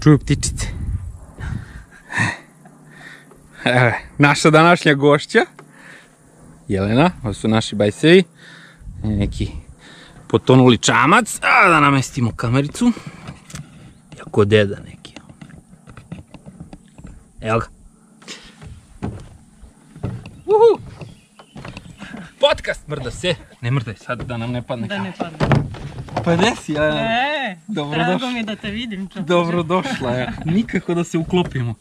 čuju ptičice. Evo, naša današnja gošća, Jelena, ovo su naši bajsevi, neki potonuli čamac, a da namestimo kamericu, jako deda neki. Evo ga. Uhu. Podcast mrda se, ne mrdaj sad da nam ne padne Da ne padne. Pa desi, Jelena. E, Dobrodošla. drago mi je da te vidim. Dobrodošla je. Nikako da se uklopimo.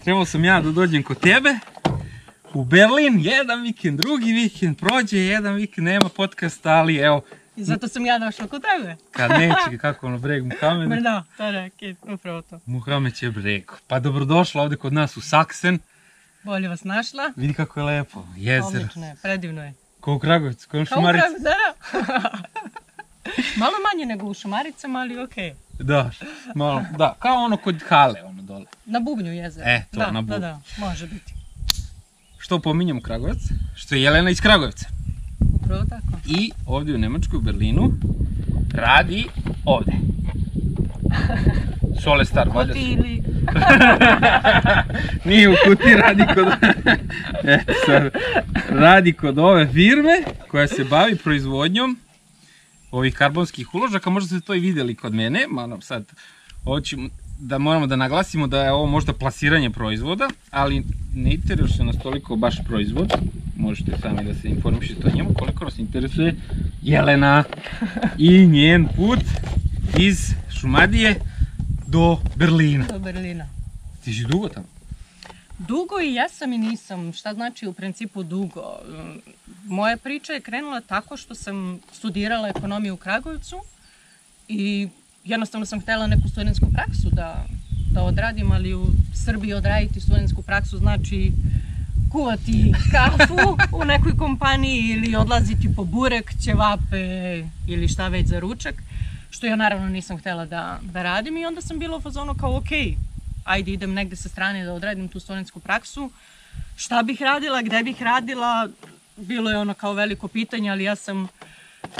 Trebao sam ja da dođem kod tebe u Berlin, jedan vikend, drugi vikend, prođe jedan vikend, nema podcasta, ali evo, I zato sam ja došla kod tebe. kad neće, kako ono, breg Muhamed, Brda, to je upravo to. Muhamed je breg. Pa dobrodošla ovde kod nas u Saksen, Bolje vas našla. vidi kako je lepo, jezero, Odlično je, predivno je. kao u Kragovicu, kao u Kao u. Kragu- da, da. Malo manje nego u Šumaricama, ali okej. Da, malo, da, kao ono kod Hale, ono dole. Na bubnju jezera. E, to, da, na Da, bubnju. da, može biti. Što pominjem Kragovac? Što je Jelena iz Kragujevca. Upravo tako. i ovdje u Nemačkoj, u Berlinu, radi ovde. Sole Star, valjda. Ili... Nije u kuti, radi kod... Eto sad, radi kod ove firme koja se bavi proizvodnjom ovih karbonskih uložaka, možda ste to i vidjeli kod mene, malo sad, hoću da moramo da naglasimo da je ovo možda plasiranje proizvoda, ali ne interesuje nas toliko baš proizvod, možete sami da se informišete o njemu, koliko nas interesuje Jelena i njen put iz Šumadije do Berlina. Do Berlina. Ti si dugo tamo? Dugo i jesam i nisam. Šta znači u principu dugo? Moja priča je krenula tako što sam studirala ekonomiju u Kragujevcu i jednostavno sam htjela neku studentsku praksu da, da odradim, ali u Srbiji odraditi studentsku praksu znači kuvati kafu u nekoj kompaniji ili odlaziti po burek, ćevape ili šta već za ručak, što ja naravno nisam htjela da, da radim i onda sam bila u fazonu kao ok, ajde idem negde sa strane da odradim tu studentsku praksu. Šta bih radila, gde bih radila, bilo je ono kao veliko pitanje, ali ja sam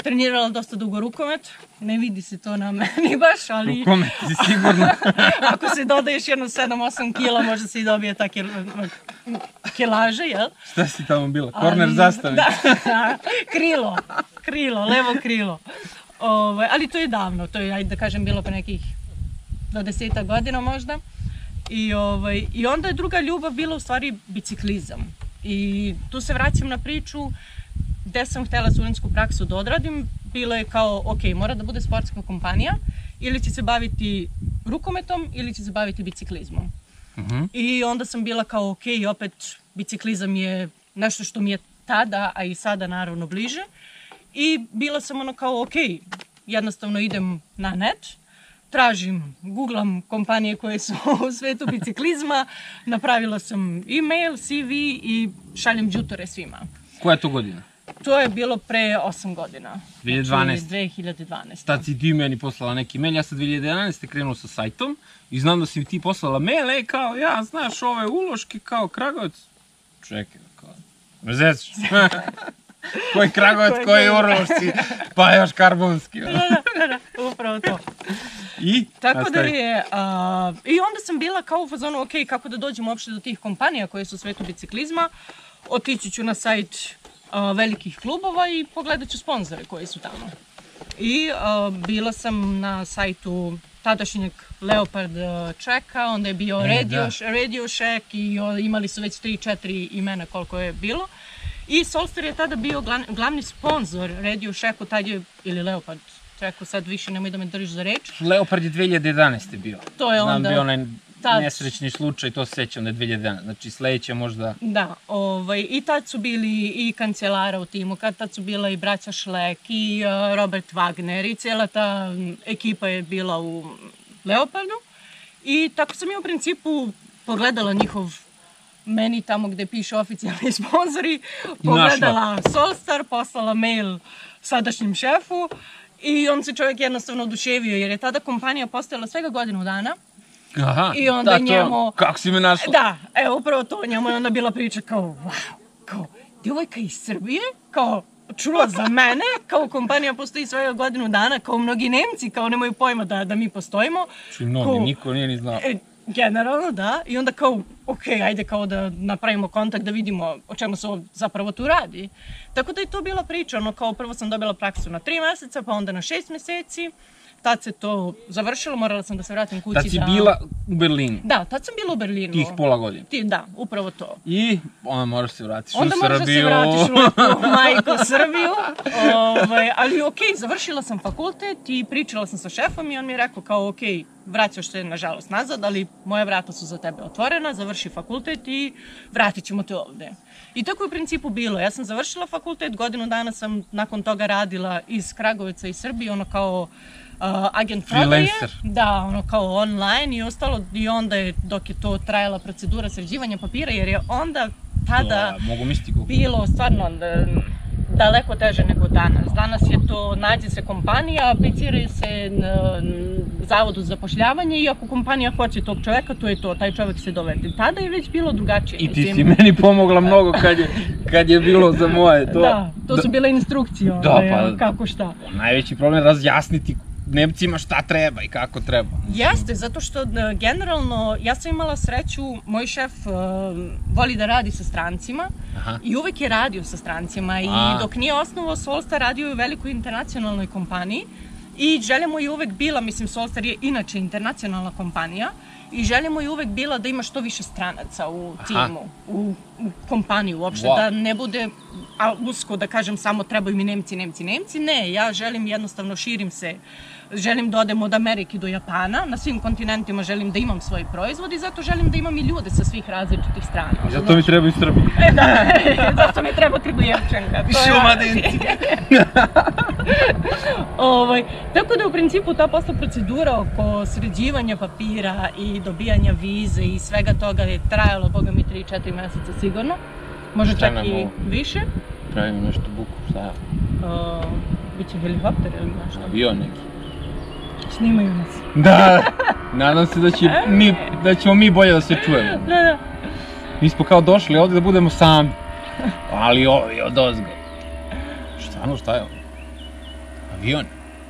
trenirala dosta dugo rukomet, ne vidi se to na meni baš, ali U kome si sigurno? ako se dodaješ jedno 7-8 kila, možda se i dobije ta kil, kilaža, jel? Šta si tamo bila? Korner Ali- zastave? Da, krilo, krilo, levo krilo. Ovaj, ali to je davno, to je, ajde da kažem, bilo pre nekih do deseta godina možda. I, ovaj, I onda je druga ljubav bila u stvari biciklizam. I tu se vraćam na priču gde sam htjela studentsku praksu da odradim. Bilo je kao, ok, mora da bude sportska kompanija, ili će se baviti rukometom, ili će se baviti biciklizmom. Mhm. I onda sam bila kao, ok, opet biciklizam je nešto što mi je tada, a i sada naravno bliže. I bila sam ono kao, ok, jednostavno idem na net, tražim, googlam kompanije koje su u svetu biciklizma, napravila sam e-mail, CV i šaljem džutore svima. Koja je to godina? To je bilo pre 8 godina. 2012. Znači, 2012. Tad si ti meni poslala neki mail, ja sam 2011. krenuo sa sajtom i znam da si mi ti poslala mail, ej kao, ja, znaš, ove uloške kao Kragovac. Čekaj, kao, me? koji Kragovac, Koji ulošci, pa još karbonski. ono. Upravo to. I? Tako da je, a, i onda sam bila kao u fazonu, ok, kako da dođem uopšte do tih kompanija koje su u svetu biciklizma, otići ću na sajt a, velikih klubova i pogledat ću sponzore koji su tamo. I a, bila sam na sajtu tadašnjeg Leopard a, Tracka, onda je bio E, Radio, da. Radio Shack i imali su već 3-4 imena koliko je bilo. I Solster je tada bio glavni, sponsor Radio Shacku, tad je, ili Leopard Tracku, sad više nemoj da me držiš za reč. Leopard je 2011. bio. To je Znam onda- bio onaj tad- nesrećni slučaj, to se sećam da je 2011. Znači sledeće možda... Da, ovaj, i tad su bili i kancelara u timu, kad tad su bila i braća Šlek i uh, Robert Wagner i cijela ta ekipa je bila u Leopardu. I tako sam ja u principu pogledala njihov meni tamo gde piše oficijalni sponzori, pogledala Solstar, poslala mail sadašnjem šefu i on se čovjek jednostavno oduševio jer je tada kompanija postojala svega godinu dana. Aha, I onda da, to- njemu- Kako si me našla? Da, evo upravo to njemu je onda bila priča kao, wow, kao, djevojka iz Srbije, kao, čula za mene, kao kompanija postoji svega godinu dana, kao mnogi Nemci, kao nemaju pojma da, da mi postojimo. Či mnogi, Ko- niko nije ni znao. E, generalno, da. I onda kao, ok, ajde kao da napravimo kontakt da vidimo o čemu se zapravo tu radi. Tako da je to bila priča, ono kao prvo sam dobila praksu na tri meseca, pa onda na šest meseci. Tad se to završilo, morala sam da se vratim kući Tad si da... bila u Berlinu, Da, tad sam bila u Berlinu. tih pola godine. Ti, da, upravo to. I onda moraš se vratiti Onda u moraš da se Srbiju. vratiš u majku Srbiju. Ovaj, ali okej, završila sam fakultet i pričala sam sa šefom i on mi je rekao kao okej, vraćaš se nažalost nazad, ali moja vrata su za tebe otvorena, završi fakultet i vratit ćemo te ovde. I tako je u principu bilo. Ja sam završila fakultet, godinu dana sam nakon toga radila iz Kragovica i Srbije, ono kao uh, agent prodaje. Da, ono kao online i ostalo. I onda je, dok je to trajala procedura sređivanja papira, jer je onda tada Da, mogu misliti koliko. bilo stvarno da, daleko teže nego danas. Danas je to, nađe se kompanija, aplicira se na zavodu za zapošljavanje i ako kompanija hoće tog čoveka, to je to, taj čovek se dovede. Tada je već bilo drugačije. I ti mislim. si meni pomogla mnogo kad je, kad je bilo za moje. To, Da, to su bile instrukcije, Da, ovaj, pa- kako šta. Najveći problem je razjasniti Nemcima šta treba i kako treba. Jeste, zato što e, generalno ja sam imala sreću, moj šef e, voli da radi sa strancima Aha. i uvek je radio sa strancima i A. dok nije osnovao Solstar radio je u velikoj internacionalnoj kompaniji i želja mu je uvek bila, mislim Solstar je inače internacionalna kompanija i želja mu je uvek bila da ima što više stranaca u timu, u, u kompaniji uopšte, Wow. da ne bude a, usko da kažem samo trebaju mi Nemci, Nemci, Nemci, ne, ja želim jednostavno širim se želim da odem od Amerike do Japana, na svim kontinentima želim da imam svoj proizvod i zato želim da imam i ljude sa svih različitih strana. I zato mi treba i Srbiji. E, da, zato mi treba Krgujevčanka. to je- Šumadinci. ovaj, tako da u principu ta posla procedura oko sređivanja papira i dobijanja vize i svega toga je trajalo, boga mi, 3-4 meseca sigurno. Šta čak i više. Pravimo nešto buku, šta? Uh, biće helikopter ili nešto. Avion neki. Snimaju nas. Da, nadam se da, će mi, da ćemo mi bolje da se čujemo. Da, da. Mi smo kao došli ovde da budemo sami. Ali ovi od ozgo. Stvarno, šta je ovo? Avion.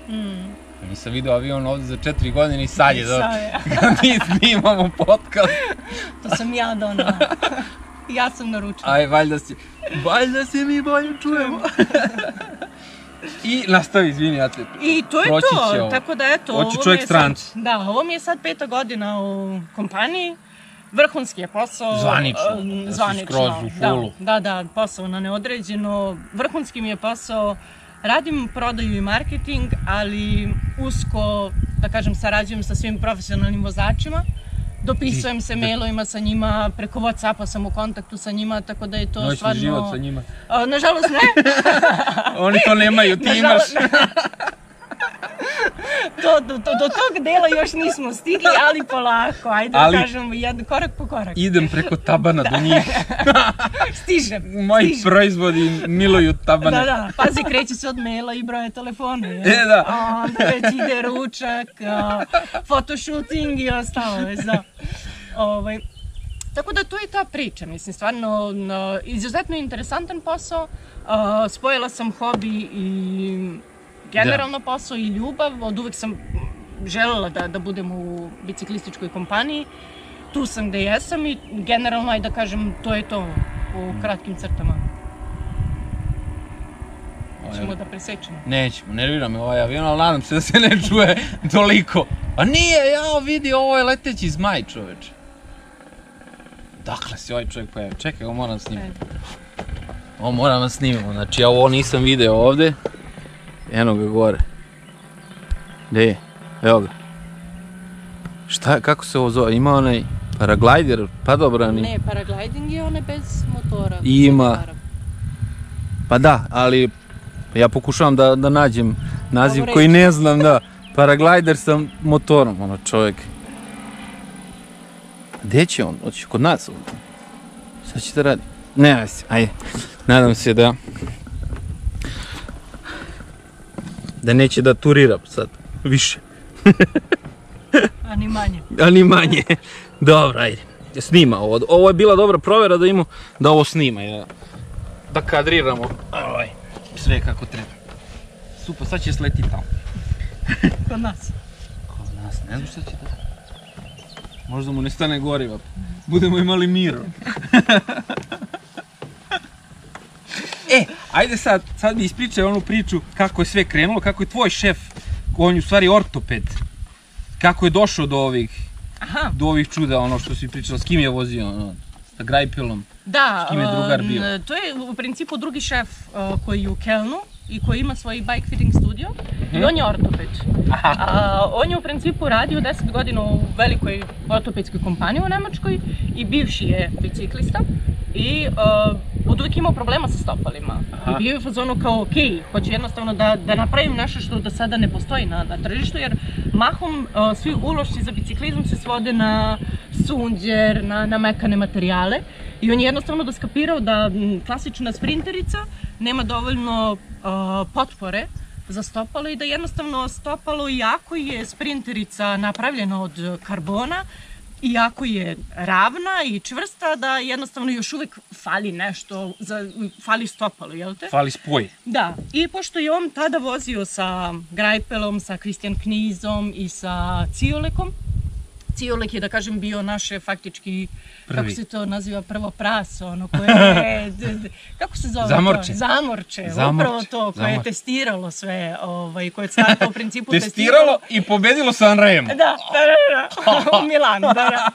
Mm. Nisam video avion ovde za četiri godine i sad je Sad je. kad mi snimamo podcast. To sam ja donala. ja sam naručila. Aj, valjda se, valjda se mi bolje čujemo. I nastavi, izvini, ja te... I to je Proći to, ovo. tako da eto, Hoće čovjek je strancu. Sad, da, ovo mi je sad peta godina u kompaniji. Vrhunski je posao. Zvanično, si zvanično. Da, da, da, posao na neodređeno. Vrhunski mi je posao. Radim prodaju i marketing, ali usko, da kažem, sarađujem sa svim profesionalnim vozačima. Dopisujem se mailovima sa njima, preko Whatsappa sam u kontaktu sa njima, tako da je to Noćni stvarno... život sa njima. A, nažalost ne, Oni to nemaju, ti imaš. To, do, do, do tog dela još nismo stigli, ali polako, ajde Ali- da kažemo jedan korak po korak. Idem preko tabana do njih. Stižem, Moji stižem. proizvodi miluju tabane. Da, da, pazi, kreće se od maila i broja telefona. je. E, da. A onda već ide ručak, a, photoshooting i ostalo, već da. Ovaj, tako da to je ta priča, mislim, stvarno no, izuzetno interesantan posao. Spojila sam hobi i generalno posao i ljubav. Od uvek sam želela da, da budem u biciklističkoj kompaniji. Tu sam gde jesam i generalno, ajde da kažem, to je to u kratkim crtama. Ćemo da presečemo. Nećemo, nervira me ovaj avion, ali nadam se da se ne čuje toliko. A nije, jao, vidi, ovo je leteći zmaj, čoveč. Dakle se ovaj čovjek pojavio. Čekaj, ovo moram snimati. Ovo moram da snimamo, znači ja ovo nisam video ovde. Eno ga gore. Gde je? Evo ga. Šta, kako se ovo zove? Ima onaj paraglider, padobrani? Ne, paragliding je one bez motora. I ima-. Pa da, ali ja pokušavam da, da nađem naziv koji ne znam, da. Paraglider sa motorom, ono čovjek. Gde će on? Hoće kod nas ovdje. Šta će da radi? Ne, ajde. Nadam se da... Da neće da turira sad, više. A ni manje. A ni manje. Dobro, ajde. Snima ovo. Ovo je bila dobra provera da imamo da ovo snima. i Da, kadriramo ovaj, sve kako treba. Super, sad će sleti tamo. Kod nas. Kod nas, ne znam šta će da... Možda mu ne stane goriva. Budemo imali miro. e, ajde sad, sad mi ispričaj onu priču kako je sve krenulo, kako je tvoj šef, on je u stvari ortoped, kako je došao do ovih, Aha. do ovih čuda, ono što si pričala, s kim je vozio, ono, sa grajpilom. Da, S kim je drugar um, bio? to je u principu drugi šef uh, koji je u Kelnu i koji ima svoj bike fitting studio i on je ortoped. Aha. A, on je u principu radio 10 godina u velikoj ortopedskoj kompaniji u Nemačkoj i bivši je biciklista i uh, od uvijek imao problema sa stopalima. Aha. I bio je u fazonu kao, ok, hoću jednostavno da, da napravim nešto što do sada ne postoji na, na tržištu, jer mahom uh, svi ulošci za biciklizam se svode na sunđer, na, na mekane materijale i on je jednostavno doskapirao da m, klasična sprinterica nema dovoljno uh, potpore za stopalo i da jednostavno stopalo, iako je sprinterica napravljena od karbona, iako je ravna i čvrsta, da jednostavno još uvek fali nešto, za, fali stopalo, jel te? Fali spoj. Da, i pošto je on tada vozio sa Grajpelom, sa Christian Knizom i sa Ciolekom, Ciolek je, da kažem, bio naše faktički, kako Prvi. se to naziva, prvo praso, ono koje je, kako se zove Zamorče. to? Zamorče. Zamorče, upravo to, koje je zamorče. testiralo sve, ovaj, koje je starta u principu Testiralo i pobedilo sa Andrejem. Da, da, da, da, u Milanu, da, da.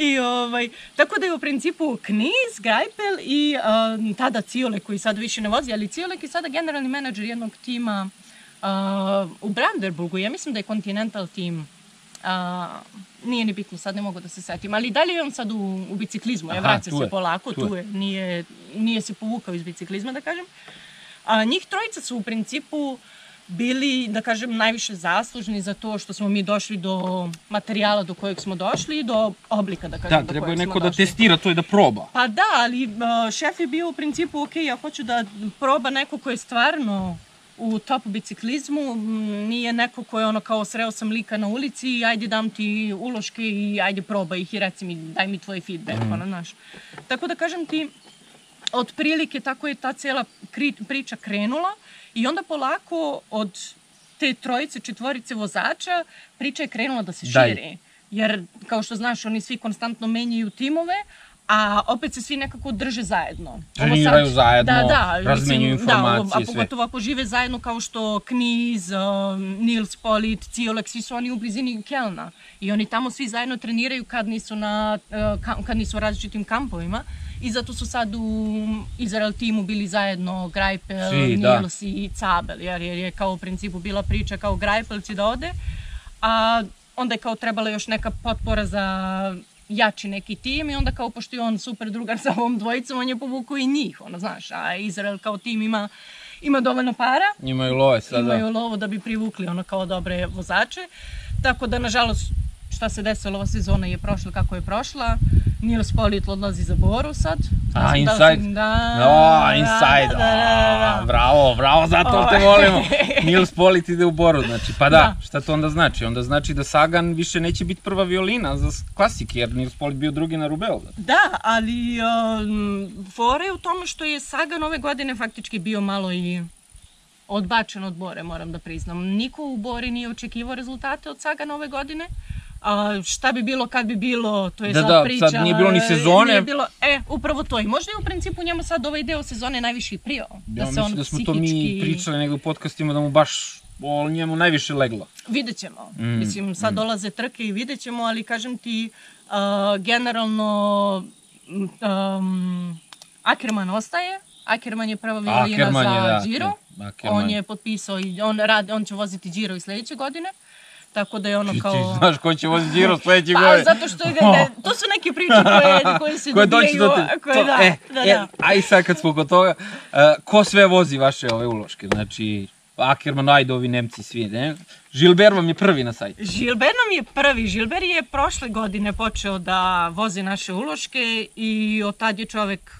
I ovaj, tako da je u principu Kniz, Grajpel i um, tada Ciolek koji sad više ne vozi, ali Ciolek je sada generalni menadžer jednog tima uh, u Brandenburgu, ja mislim da je Continental tim a, nije ni bitno, sad ne mogu da se setim, ali dalje je on sad u, u biciklizmu, je, Aha, vraća tu se je, polako, tu tu je, nije, nije se povukao iz biciklizma, da kažem. A, njih trojica su u principu bili, da kažem, najviše zaslužni za to što smo mi došli do materijala do kojeg smo došli i do oblika, da kažem, Da, do treba je kojeg neko smo da došli. testira to i da proba. Pa da, ali šef je bio u principu, ok, ja hoću da proba neko ko je stvarno u top biciklizmu, nije neko ko je ono kao sreo sam lika na ulici i ajde dam ti uloške i ajde probaj ih i reci mi, daj mi tvoj feedback, Mhm. ono, znaš. Tako da kažem ti, otprilike tako je ta kri- priča krenula i onda polako od te trojice, četvorice vozača priča je krenula da se širi. Jer, kao što znaš, oni svi konstantno menjaju timove, a opet se svi nekako drže zajedno. Ovo sad- Treniraju zajedno, da, da, razmenjuju mislim, informacije Da, a i sve. pogotovo ako žive zajedno kao što Kniz, um, Nils Polit, Ciolek, svi su oni u blizini Kelna. I oni tamo svi zajedno treniraju kad nisu, na, uh, ka- kad nisu u različitim kampovima. I zato su sad u Izrael timu bili zajedno Grajpel, Svi, da. Nils i Cabel, jer, jer je kao u principu bila priča kao Grajpel će da ode, a onda je kao trebala još neka potpora za jači neki tim i onda kao pošto je on super drugar sa ovom dvojicom, on je povukao i njih, ono znaš, a Izrael kao tim ima ima dovoljno para, Imaju love sada. imaju lovo da bi privukli ono kao dobre vozače, tako da nažalost šta se desilo ova sezona je prošla kako je prošla, Nils Polit odlazi za Boru sad. A, Da, inside. Da, O, da, inside. Da, da, da, da. Bravo, bravo, zato te Ovaj. volimo. Nils Polit ide u boru, znači. Pa da, Da. šta to onda znači? Onda znači da Sagan više neće biti prva violina za klasike, jer Nils Polit bio drugi na Rubeu. Da, ali um, fora je u tome što je Sagan ove godine faktički bio malo i odbačen od Bore, moram da priznam. Niko u Bori nije očekivao rezultate od Sagana ove godine. A, šta bi bilo kad bi bilo, to je Da, sad da, priča. sad nije bilo ni e, sezone. Nije bilo, e, upravo to. I možda je u principu njemu sad ovaj deo sezone najviše i prijao. Ja se mislim on da smo to mi psihički- pričali negdje u podcastima da mu baš o njemu najviše leglo. Vidjet ćemo. Mm, Mislim, sad dolaze trke i vidjet ćemo, ali kažem ti, uh, generalno um, Ackerman ostaje. Ackerman je prva violina Ackerman za je, da, Giro. da, Ackerman. On je potpisao i on, radi, on će voziti Giro i sledeće godine. Tako da je ono Ti, kao... ti znaš ko će voziti Giro sledeće Pa, godine. zato što je, ne, to su neke priče koje, koje se Koje doći do dobijaju, te... koje, to- da, e, da, e, da. aj sad kad smo kod toga, uh, ko sve vozi vaše ove uloške? Znači, Ackerman, ajde ovi Nemci svi, ne? Žilber vam je prvi na sajtu. Žilber nam je prvi. Žilber je prošle godine počeo da vozi naše uloške i od tad je čovek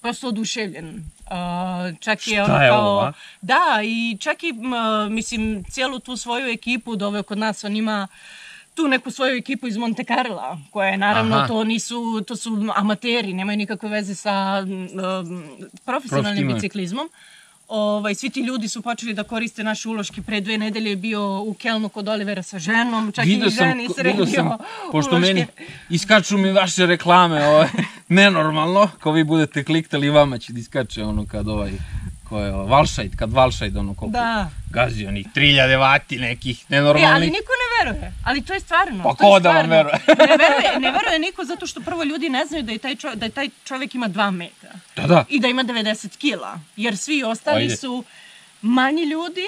prosto oduševljen. Uh, čak je Šta ono je kao... ovo? Da, i čak i, m, mislim, cijelu tu svoju ekipu doveo kod nas, on ima tu neku svoju ekipu iz Monte Carla, koja je naravno, Aha. to nisu, to su amateri, nemaju nikakve veze sa um, profesionalnim biciklizmom. Ovaj, svi ti ljudi su počeli da koriste naše uloške. Pre dve nedelje je bio u Kelnu kod Olivera sa ženom, čak Vidio i ženi sredio sam, pošto uloške. meni iskaču mi vaše reklame, ovaj, nenormalno, ko vi budete kliktali vama će da iskače ono kad ovaj, ko je Valšajd, kad Valšajd ono koliko Da. gazi onih 3000 vati nekih E, ali nenormalnih. niko ne veruje. Ali to je stvarno. Pa ko da vam veruje? ne veruje? Ne veruje niko zato što prvo ljudi ne znaju da je taj, čo, da je taj čovjek ima 2 metra. Da, da. I da ima 90 kila. Jer svi ostali Ajde. su manji ljudi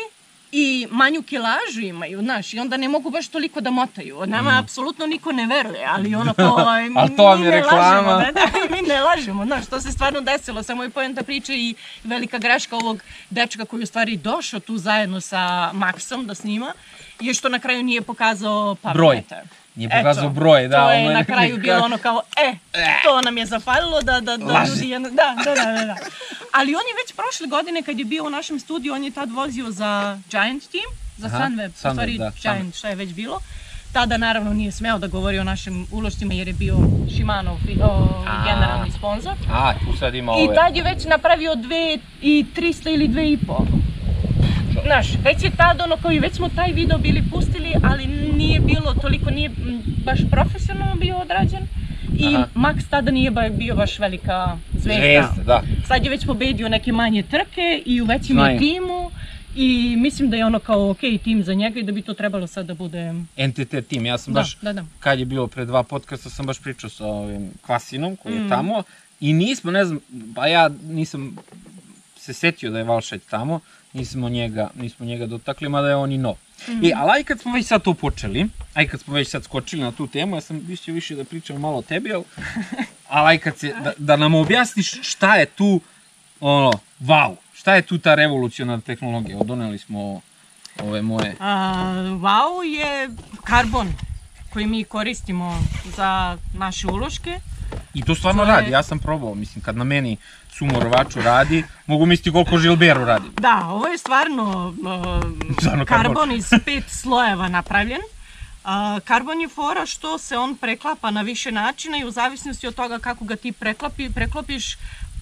i manju kilažu imaju, znaš, i onda ne mogu baš toliko da motaju. Od nama apsolutno niko ne veruje, ali ono to... Mm. Ali to vam mi je ne reklama. Lažemo, da, da, mi ne lažemo, znaš, to se stvarno desilo, samo je pojenta priče i velika greška ovog dečka koji u stvari došao tu zajedno sa Maxom da snima, je što na kraju nije pokazao Broj. Nije pokazao broj, da, To je ono na kraju bilo ono kao, e, to nam je zafalilo da, da, da Laži. ljudi... Jedno, da, da, da, da, da. Ali on je već prošle godine kad je bio u našem studiju, on je tad vozio za Giant Team, za Aha, Sunweb, Sunweb, stvari da, Giant, šta je već bilo. Tada naravno nije smeo da govori o našim ulošcima jer je bio Shimano o, A. generalni sponsor. A, tu sad ima I ove. tad je već napravio dve i 300 ili dve i po. Znaš, već je tad ono koji, već smo taj video bili pustili, ali nije bilo toliko, nije baš profesionalno bio odrađen. I Aha. Max tada nije bio baš velika zvezda. Zvezda, da. Sad je već pobedio neke manje trke i u većem je Znaju. timu. I mislim da je ono kao ok tim za njega i da bi to trebalo sad da bude... NTT tim, ja sam Da, baš, da, da. kad je bilo pre dva podcasta, sam baš pričao sa ovim Kvasinom koji Mm. je tamo i nismo, ne znam, pa ja nisam se setio da je Valšać tamo, nismo njega, nismo njega dotakli, mada je on i nov. Mm. I, ali aj kad smo već sad to počeli, aj kad smo već sad skočili na tu temu, ja sam više više da pričam malo o tebi, ali, ali aj kad se, da, da nam objasniš šta je tu, ono, wow, šta je tu ta revolucionarna tehnologija, doneli smo ove moje, A, wow je karbon koji mi koristimo za naše uloške. I to stvarno To je- radi, ja sam probao, mislim, kad na meni sumorovaču radi, mogu misliti koliko Žilberu radi. Da, ovo je stvarno, uh, Stvarno karbon. karbon. iz pet slojeva napravljen. A, karbon je fora što se on preklapa na više načina i u zavisnosti od toga kako ga ti preklapi, preklopiš,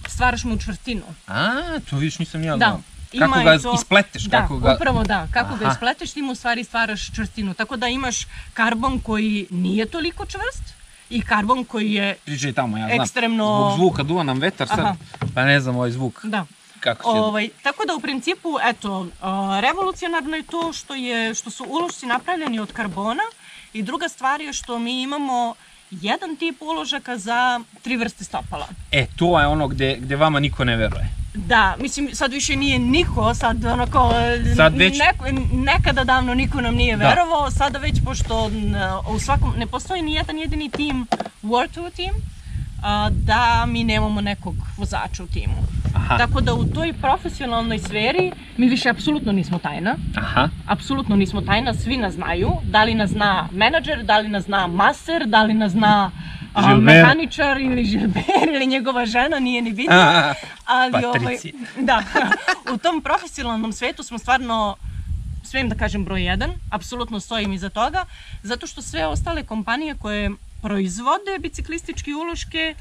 stvaraš mu čvrstinu. A, to vidiš nisam ja Da. znao. Kako ga to- ispleteš, Da, kako ga... upravo da. Kako ga Aha. ispleteš, ti mu u stvari stvaraš čvrstinu. Tako da imaš karbon koji nije toliko čvrst i karbon koji je Pričaj tamo, ja znam. ekstremno- Zbog zvuka duva nam vetar sad, Aha. pa ne znam ovaj zvuk. Da. Kako će... Ovaj, tako da u principu, eto, a, revolucionarno je to što, je, što su ulošci napravljeni od karbona i druga stvar je što mi imamo jedan tip uložaka za tri vrste stopala. E, to je ono gde, gde vama niko ne veruje. Da, mislim, sad više nije niko, sad onako, Sad već- neko, nekada davno niko nam nije Da. verovao, sada već, pošto n, u svakom, ne postoji ni jedan jedini tim, World Tour tim, a, da mi nemamo nekog vozača u timu. Aha. Tako da u toj profesionalnoj sferi mi više apsolutno nismo tajna. Aha. Apsolutno nismo tajna, svi nas znaju. Da li nas zna menadžer, da li nas zna maser, da li nas zna a, Žilber. mehaničar ili Žilber ili njegova žena, nije ni bitno. A, Ali ovaj, da, u tom profesionalnom svetu smo stvarno smijem da kažem broj jedan, apsolutno stojim iza toga, zato što sve ostale kompanije koje proizvode biciklističke uloške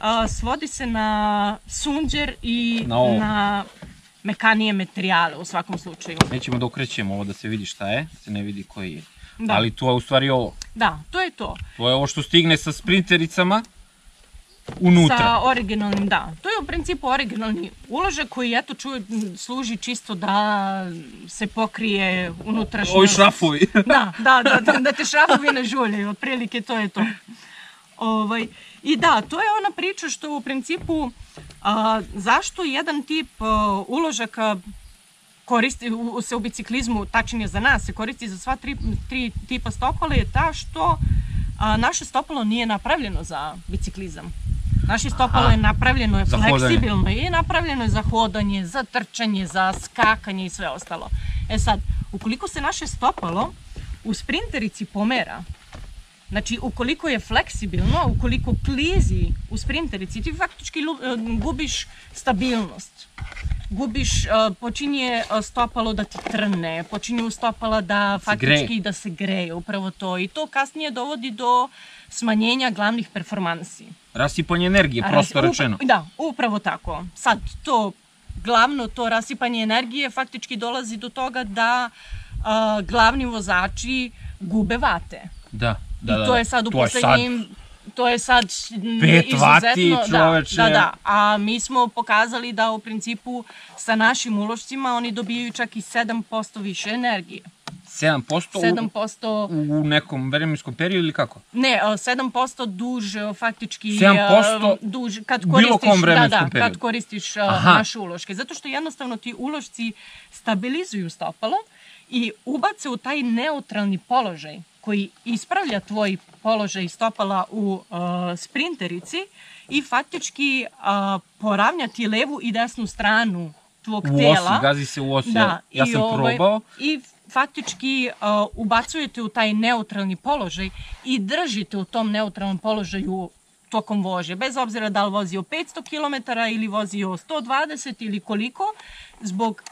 a, svodi se na sunđer i Na ovo. na mekanije materijale u svakom slučaju. Nećemo da okrećemo ovo da se vidi šta je, da se ne vidi koji je. Da. Ali to je u stvari ovo. Da, to je to. To je ovo što stigne sa sprintericama unutra. Sa originalnim, da. To je u principu originalni uložak koji, eto, čuje, služi čisto da se pokrije unutrašnjost. Ovi šrafovi. Da, da, da, da, da te šrafovi ne žuljaju, otprilike to je to. Ovaj, I da, to je ona priča što u principu, a, zašto jedan tip a, uložaka koristi u, se u biciklizmu, tačnije za nas, se koristi za sva tri, tri tipa stopala je ta što a, naše stopalo nije napravljeno za biciklizam. Naše stopalo Aha. je napravljeno je fleksibilno i napravljeno je za hodanje, za trčanje, za skakanje i sve ostalo. E sad, ukoliko se naše stopalo u sprinterici pomera, Znači, ukoliko je fleksibilno, ukoliko klizi u sprinterici, ti faktički e, gubiš stabilnost. Gubiš, e, počinje e, stopalo da ti trne, počinju stopala da faktički greje. da se greje, upravo to. I to kasnije dovodi do smanjenja glavnih performansi. Rasipanje energije, prosto rečeno. Da, upravo tako. Sad, to glavno to rasipanje energije faktički dolazi do toga da a, glavni vozači gube vate. Da, da, da. I to je sad u poslednjim to je sad Pet izuzetno, vati, čoveče. Da, da, da. A mi smo pokazali da u principu sa našim ulošcima oni dobijaju čak i 7% više energije. 7%, 7% u, u nekom vremenskom periodu ili kako? Ne, a, 7% duž a, faktički 7% a, duž kad koristiš da da kad periodu. koristiš a, Aha. naše uloške zato što jednostavno ti ulošci stabilizuju stopalo i ubace u taj neutralni položaj koji ispravlja tvoj položaj stopala u a, sprinterici i faktički a, poravnja ti levu i desnu stranu tvog U tela. osi, gazi se u osi. Da, ja sam ovaj, probao. I faktički uh, ubacujete u taj neutralni položaj i držite u tom neutralnom položaju tokom vožnje. Bez obzira da li vozio 500 km ili vozio 120 ili koliko, zbog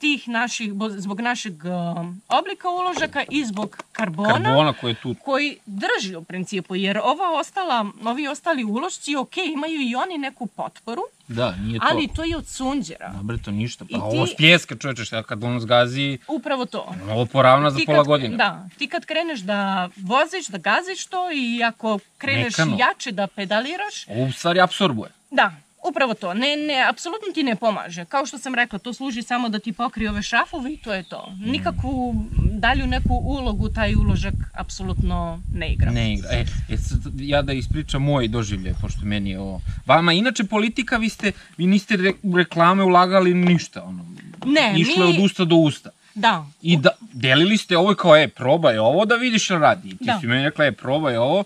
tih naših, bo- zbog našeg um, oblika uložaka i zbog karbona, Karbona koji je tu. koji drži u principu, jer ova ostala, ovi ostali ulošci, ok, imaju i oni neku potporu, Da, nije to. ali to je od sunđera. Dobre, to ništa. Pa I ovo ti- spljeska čoveče, šta kad on zgazi, Upravo to. ovo poravna za ti pola kad, godine. Da, ti kad kreneš da voziš, da gaziš to i ako kreneš Mekano. jače da pedaliraš, Ovo u stvari apsorbuje. da, upravo to. Ne, ne, apsolutno ti ne pomaže. Kao što sam rekla, to služi samo da ti pokrije ove šrafove i to je to. Nikakvu dalju neku ulogu taj uložak apsolutno ne igra. Ne igra. E, e sad, ja da ispričam moj doživljaj, pošto meni je ovo... Vama, inače, politika, vi ste, vi niste re, reklame ulagali ništa, ono. Ne, Išlo je mi- od usta do usta. Da, I da, delili ste ovo kao, e, probaj ovo da vidiš jel radi. I ti Da. si meni rekla, e, probaj ovo.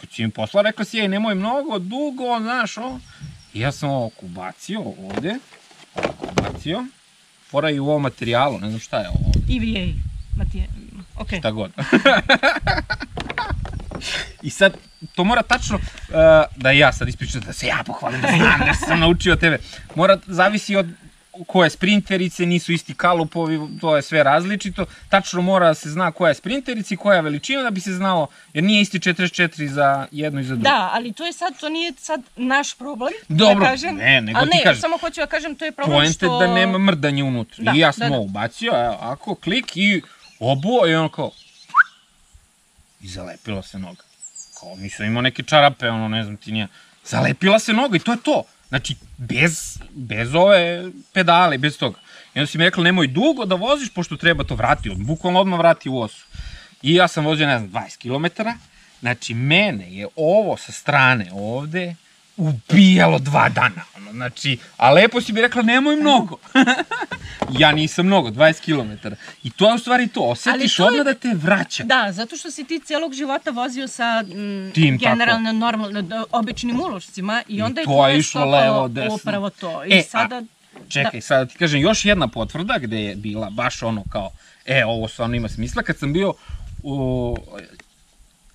Kad si mi posla, rekla si, ej, nemoj mnogo, dugo, znaš, ovo. I ja sam ovo ubacio ovde, ovako ubacio. Fora i u ovom materijalu, ne znam šta je ovo ovde. EVA. Matije, ok. šta god. I sad, to mora tačno, uh, da ja sad ispričam, da se ja pohvalim, da znam, da sam naučio tebe. Mora, zavisi od koje sprinterice, nisu isti kalupovi, to je sve različito. Tačno mora da se zna koja je sprinterica i koja je veličina da bi se znalo, jer nije isti 44 za jedno i za drugo. Da, ali to je sad, to nije sad naš problem, Dobro, da kažem. ne, nego Ali ti ne, kažem. samo hoću da kažem, to je problem Poente što... da nema mrdanje unutra. Da, I ja da, sam da. ovo ubacio, evo, ako, klik i obuo i on kao... I zalepila se noga. Kao, nisam imao neke čarape, ono, ne znam ti nije. Zalepila se noga i to je to. Znači, bez, bez ove pedale, bez toga. I onda si mi rekla, nemoj dugo da voziš, pošto treba to vrati, od, bukvalno odmah vrati u osu. I ja sam vozio, ne znam, 20 km. Znači, mene je ovo sa strane ovde ubijalo dva dana. Ono, znači, a lepo si mi rekla, nemoj mnogo. ja nisam mnogo, 20 km. I to je u stvari to, osetiš to je- odmah da te vraća. Da, zato što si ti celog života vozio sa mm, Tim, tako. generalno normalno d- običnim ulošcima i onda je to je išlo levo, desno. upravo to. I E, a- sada Čekaj, sad da ti kažem, još jedna potvrda gde je bila baš ono kao, e, ovo stvarno ima smisla, kad sam bio u,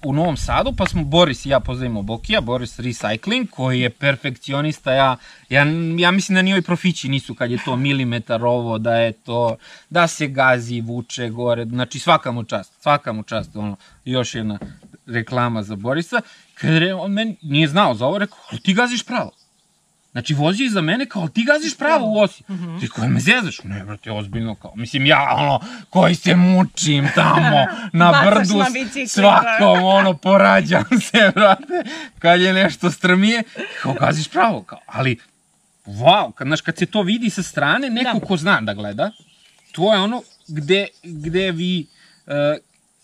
u Novom Sadu, pa smo Boris i ja pozdravimo Bokija, Boris Recycling, koji je perfekcionista, ja, ja, ja mislim da ni ovi profići nisu kad je to milimetar ovo, da je to, da se gazi, vuče gore, znači svaka mu čast, svaka mu čast, ono, još jedna reklama za Borisa, kada on meni nije znao za ovo, rekao, ti gaziš pravo. Znači, vozi iza mene kao, ti gaziš pravo u osi. Ti koji me zezaš? Ne, brate, ozbiljno kao. Mislim, ja, ono, koji se mučim tamo, na brdu, na s- bicikli, svakom, ono, porađam se, brate, kad je nešto strmije, kao, gaziš pravo, kao. Ali, wow, kad, znaš, kad se to vidi sa strane, neko Da. ko zna da gleda, to je ono gde, gde vi, uh,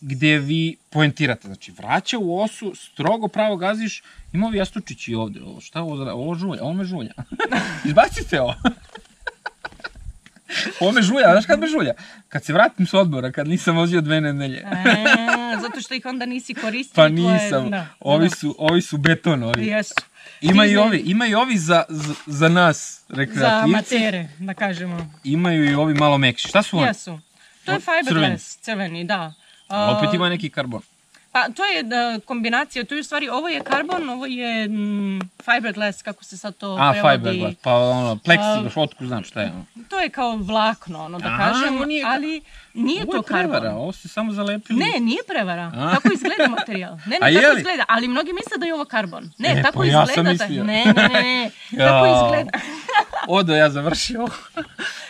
gde vi poentirate. Znači, vraća u osu, strogo pravo gaziš, ima ovi jastučići ovde, ovo, šta ovo, ovo žulja, ovo me žulja. Izbacite ovo. ovo me žulja, znaš kad me žulja? Kad se vratim s odbora, kad nisam vozio dve nedelje. A, zato što ih onda nisi koristio. Pa nisam, da, ovi da. su, ovi su beton, ovi. Jesu. Ima i ovi, ima i ovi za, za, za nas Za rekreativci. matere, da kažemo. Imaju i ovi malo mekši. Šta su oni? Jesu. To je O, crveni. fiberglass, crveni, da. A A, opet ima neki karbon. Pa to je da, kombinacija, to je u stvari, ovo je karbon, ovo je mm, fiberglass, kako se sad to A, prevodi. fiberglass, pa ono, plexiglass, A, otkud znam šta je ono. To je kao vlakno, ono da Aha, kažem, nije ali nije Ovo to je prevara, karbon. ovo ste samo zalepili. Ne, nije prevara. A? Tako izgleda materijal. Ne, ne, tako izgleda. Ali mnogi misle da je ovo karbon. Ne, E, tako pa ja sam izgleda. taj- mislio. Ne, ne, ne, ne. tako izgleda. Odo ja završio.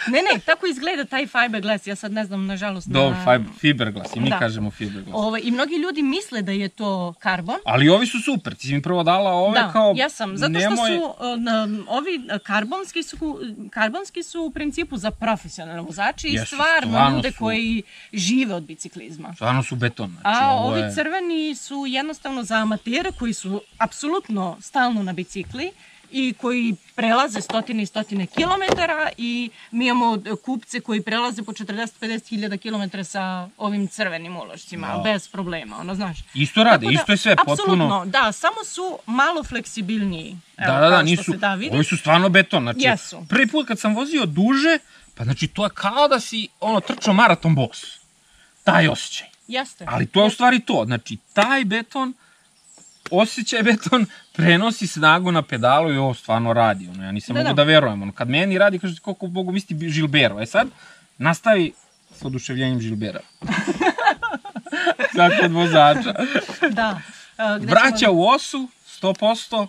Ne, ne, tako izgleda taj fiberglass. Ja sad ne znam, nažalost. Dobro, na... fiber, fiberglass, i mi Da. kažemo fiberglass. Ovaj, I mnogi ljudi misle da je to karbon. Ali ovi su super, ti si mi prvo dala ove Da, kao... ja sam. Zato što nemoj- su na- ovi uh, karbonski su, karbonski su u principu za profesionalne vozače i stvarno ljude su. Koji žive od biciklizma. Stvarno su beton. Znači, A ovo ovi je... crveni su jednostavno za amatere koji su apsolutno stalno na bicikli i koji prelaze stotine i stotine kilometara i mi imamo kupce koji prelaze po 40-50 hiljada kilometara sa ovim crvenim ulošcima, Wow. bez problema, ono znaš. Isto rade, da, isto je sve potpuno... Apsolutno, da, samo su malo fleksibilniji. Evo, Da, da, da, nisu, da vidi. ovi su stvarno beton. Znači, Jesu. prvi put kad sam vozio duže, pa znači to je kao da si ono, trčao maraton bos. Taj osjećaj. Jeste. Ali to je u stvari to. Znači, taj beton, osjećaj beton, prenosi snagu na pedalu i ovo stvarno radi. Ono, ja nisam Da, mogu da. da verujem. Ono, kad meni radi, kaže koliko Bogu misli Žilbero. E sad, nastavi sa oduševljenjem Žilbera. sad kod vozača. Da. Uh, Vraća ćemo- u osu, 100%.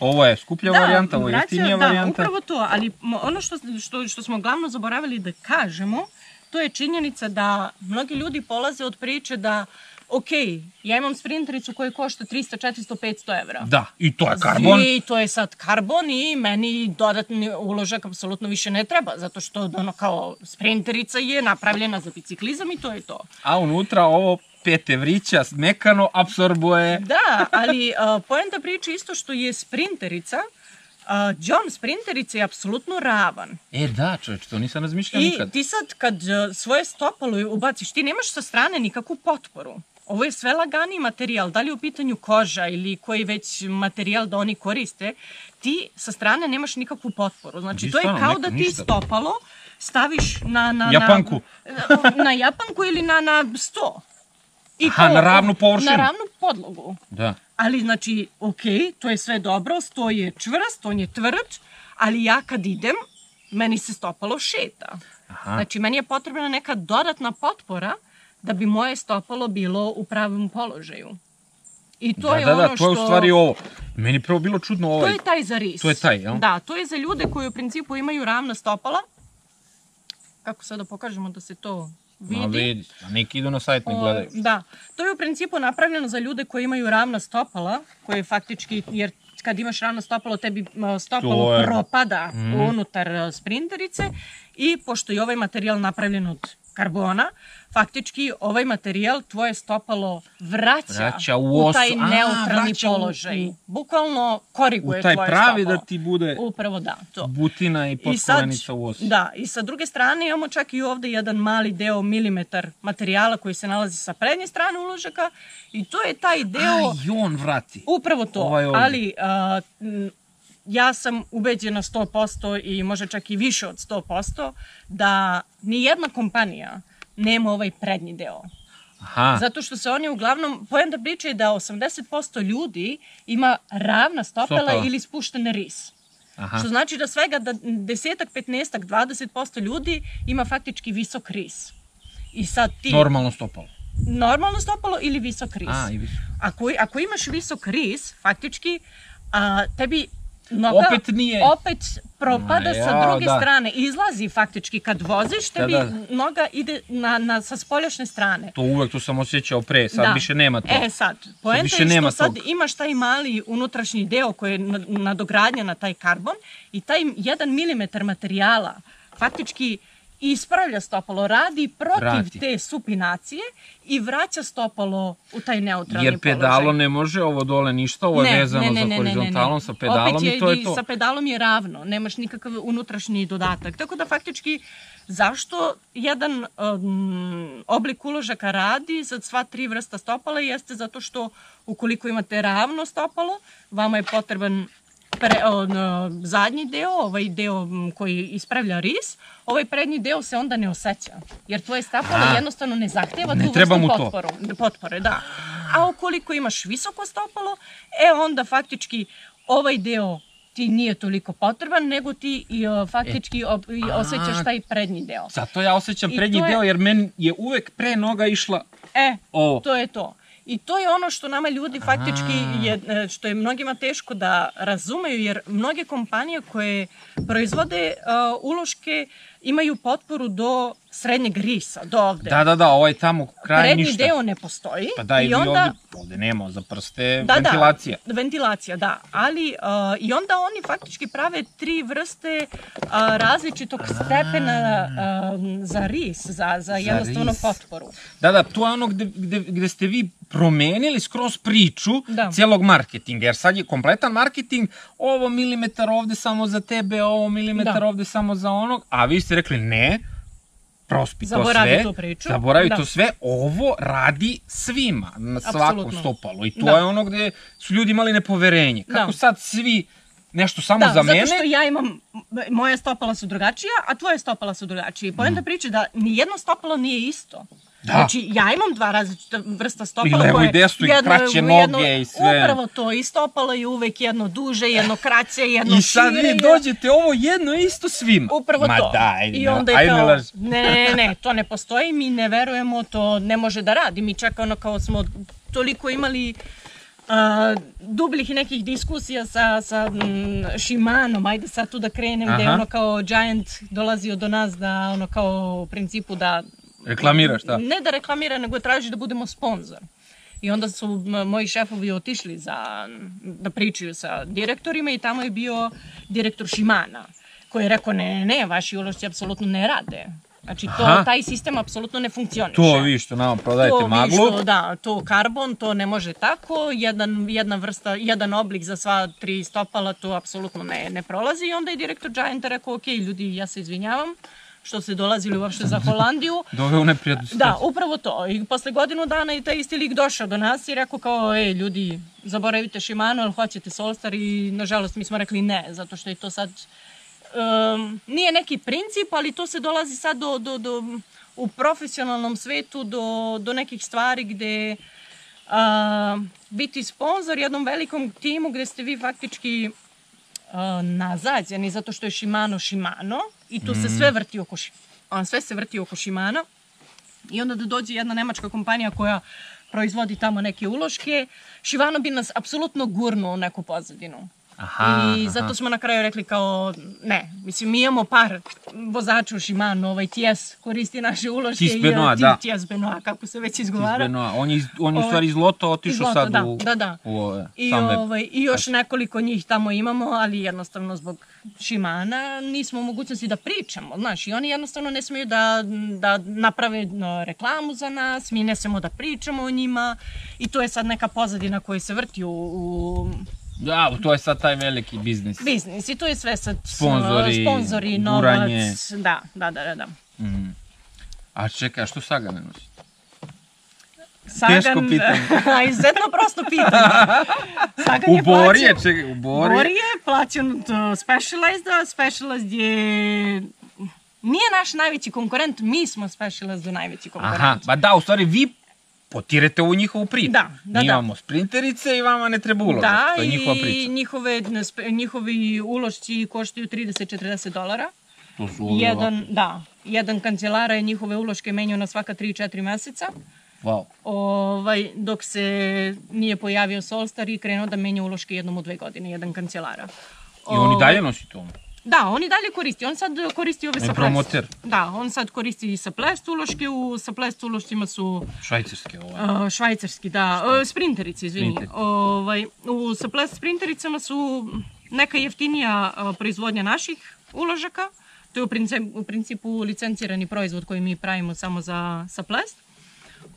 Ovo je skuplja varijanta, ovo je jeftinija da, varijanta. upravo to, ali ono što, što, što smo glavno zaboravili da kažemo, to je činjenica da mnogi ljudi polaze od priče da ok, ja imam sprintericu koja košta 300, 400, 500 evra. Da, i to je karbon. I to je sad karbon i meni dodatni uložak apsolutno više ne treba, zato što ono kao sprinterica je napravljena za biciklizam i to je to. A unutra ovo pet evrića mekano absorbuje. Da, ali uh, poenta priče isto što je sprinterica, uh, John sprinterica je apsolutno ravan. E da, čovječ, to nisam razmišljao I nikad. ti sad kad uh, svoje stopalo ubaciš, ti nemaš sa strane nikakvu potporu. Ovo je sve laganiji materijal, da li je u pitanju koža ili koji već materijal da oni koriste, ti sa strane nemaš nikakvu potporu. Znači, to je kao da ti stopalo staviš na... na Japanku. Na, na japanku ili na, na sto. I Aha, na ravnu površinu. Na ravnu podlogu. Da. Ali znači, ok, to je sve dobro, sto je čvrst, on je tvrd, ali ja kad idem, meni se stopalo šeta. Aha. Znači, meni je potrebna neka dodatna potpora da bi moje stopalo bilo u pravom položaju. I to da, je da, ono da, to što... je u stvari ovo. Meni je prvo bilo čudno To ovaj. je taj za ris. To je taj, jel? Da, to je za ljude koji u principu imaju ravna stopala. Kako sad da pokažemo da se to vidi? Ma vidi, a neki idu na sajt ne O, gledaju. Da, to je u principu napravljeno za ljude koji imaju ravna stopala, koje faktički, jer kad imaš ravno stopalo, tebi stopalo To je- propada unutar a, sprinterice i pošto je ovaj materijal napravljen od karbona, faktički ovaj materijal tvoje stopalo vraća, Vraća u osu. taj A, neutralni u- položaj. u- Bukvalno koriguje U taj tvoje pravi stopalo. da ti bude Upravo da, to. butina i potkolenica u osu. da, i sa druge strane imamo čak i ovde jedan mali deo milimetar materijala koji se nalazi sa prednje strane uložaka i to je taj deo, A, i on vrati. upravo to, ovaj ovde. ali a, ja sam ubeđena 100% i može čak i više od 100% da ni jedna kompanija nema ovaj prednji deo. Aha, Zato što se oni uglavnom, poenta priče je da 80% ljudi ima ravna stopala Stopala. ili spuštene ris. aha. Što znači da svega da desetak, petnestak, 20% ljudi ima faktički visok ris. I sad ti Normalno stopalo. normalno stopalo ili visok ris. A, i više. Ako, ako imaš visok ris, faktički, a, tebi noga Opet nije- opet propada Ma, sa druge da. strane. Izlazi faktički kad voziš, tebi da. noga ide na, na, sa spoljašnje strane. To uvek, to sam osjećao pre, sad više nema to. E sad, poenta je što sad tog. imaš taj mali unutrašnji deo koji je na- nadogradnja na taj karbon i taj jedan milimetar materijala faktički ispravlja stopalo, radi protiv Vrati. te supinacije i vraća stopalo u taj neutralni Jer pedalo položaj. ne može, ovo dole ništa, ovo je vezano za horizontalom sa pedalom Opet je, i to je to. sa pedalom je ravno, nemaš nikakav unutrašnji dodatak. Tako da faktički zašto jedan um, oblik uložaka radi za sva tri vrsta stopala jeste zato što ukoliko imate ravno stopalo, vama je potreban pre, on, zadnji deo, ovaj deo koji ispravlja ris, ovaj prednji deo se onda ne osjeća. Jer tvoje stopalo A. jednostavno ne zahteva Ne tu treba vrstu mu to. potporu, potpore. Da. A ukoliko imaš visoko stopalo, e onda faktički ovaj deo ti nije toliko potreban, nego ti i, o, faktički o, i a. osjećaš taj prednji deo. Zato ja osjećam I prednji je- deo, jer meni je uvek pre noga išla E, ovo. to je to. I to je ono što nama ljudi faktički, je, e, što je mnogima teško da razumeju, jer mnoge kompanije koje proizvode uh, uloške imaju potporu do srednjeg risa, do ovde. Da, da, da, ovaj tamo kraj Prednji ništa. deo ne postoji. Pa da, i ili onda, ovde, ovde nema, za prste, da, ventilacija. Da, ventilacija, da. Ali, uh, i onda oni faktički prave tri vrste uh, različitog stepena uh, za ris, za, za jednostavno potporu. Da, da, to je ono gde, gde, gde ste vi promenili skroz priču Da. cijelog marketinga, jer sad je kompletan marketing, ovo milimetar ovde samo za tebe, ovo milimetar Da. ovde samo za onog, a vi ste rekli ne, prospi to Zaboravi sve, tu priču. zaboravi Da. to sve, ovo radi svima, na svakom Apsolutno. stopalu i to Da. je ono gde su ljudi imali nepoverenje. Kako Da. sad svi nešto samo Da, za zato mene, što ja imam, moje stopala su drugačija, a tvoje stopala su drugačije. I poenta priče da ni jedno stopalo nije isto. Da. Znači, ja imam dva različita vrsta stopala. I levo koje- i desno, i jedno kraće u noge i sve. Upravo to, i stopalo je uvek jedno duže, jedno kraće, jedno I sad šire. vi dođete ovo jedno isto svima. Upravo Ma to. daj, I onda je kao, ne, ne, ne, to ne postoji, mi ne verujemo, to ne može da radi. Mi čak ono kao smo toliko imali a, dubljih nekih diskusija sa, sa mm, Shimanom, ajde sad tu da krenem, gde Aha. ono kao Giant dolazio do nas da ono kao u principu da... Reklamira šta? Ne da reklamira, nego traži da budemo sponsor. I onda su moji šefovi otišli za, da pričaju sa direktorima i tamo je bio direktor Shimana koji je rekao ne, ne, ne, vaši ulošci apsolutno ne rade. Znači, to, Aha. taj sistem apsolutno ne funkcioniše. To vi što nama prodajete To vi maglu. što, da, to karbon, to ne može tako, jedan, jedna vrsta, jedan oblik za sva tri stopala, to apsolutno ne, ne prolazi. I onda je direktor Gianta rekao, ok, ljudi, ja se izvinjavam, što ste dolazili uopšte za Holandiju. Dove u neprijatnu Da, situaciju. upravo to. I posle godinu dana je taj isti lik došao do nas i rekao kao, ej, ljudi, zaboravite Shimano, ali hoćete Solstar i nažalost mi smo rekli ne, zato što je to sad, um, nije neki princip, ali to se dolazi sad do, do, do u profesionalnom svetu do, do nekih stvari gde a, biti sponsor jednom velikom timu gde ste vi faktički a, nazađeni zato što je Shimano Shimano i tu se sve vrti oko a, sve se vrti oko Shimana i onda da dođe jedna nemačka kompanija koja proizvodi tamo neke uloške, Shimano bi nas apsolutno gurnuo u neku pozadinu. Aha, I aha. zato smo na kraju rekli kao, ne, mislim, mi imamo par vozača u Shimano, ovaj Ties koristi naše uloške. Ties Benoit, i, da. Ties Benoit, kako se već Iz izgovara. Benoa. On je, on je u Ovo- stvari iz Loto Iz otišao Lota, sad da, u, da, da. u ove, I, ovaj, I još nekoliko njih tamo imamo, ali jednostavno zbog Shimana nismo u mogućnosti da pričamo, znaš, i oni jednostavno ne smeju da, da naprave no, reklamu za nas, mi ne smemo da pričamo o njima i to je sad neka pozadina koja se vrti u, u Da, to je sad taj veliki biznis. biznis i to je sve sad Sponzori, sponzori guranje. novac, da, da, da, da. da. Mm. A čekaj, a što Saga ne nosi? Sagan, Teško pitanje. izuzetno prosto pitanje. Sagan U je Bori je, čekaj, u Bori Bori je. je plaćen od uh, Specialized, a Specialized je... Nije naš najveći konkurent, mi smo Specialized najveći konkurent. Aha, ba da, u stvari vi potirete u njihovu priču. Da, da, Mi da. imamo sprinterice i vama ne treba uložak. Da, to je njihova i priča. njihove, spe- njihovi ulošci koštaju 30-40 dolara. To su ovi Jedan, da, jedan kancelara je njihove uloške menjao na svaka 3-4 meseca. Wow. Ovaj, dok se nije pojavio Solstar i krenuo da menja uloške jednom u dve godine, jedan kancelara. I on i dalje nosi to. Da, on i dalje koristi. On sad koristi ove On je sa promoter. Da, on sad koristi i sa plest uloške. U sa plest ulošcima su Švajcarske ovo. uh, švajcarski, da, uh, sprinterici, izvini. Sprinteri. Ovaj, u sa plest sprintericama su neka jeftinija uh, proizvodnja naših uložaka. To je u principu, u principu licencirani proizvod koji mi pravimo samo za sa plest.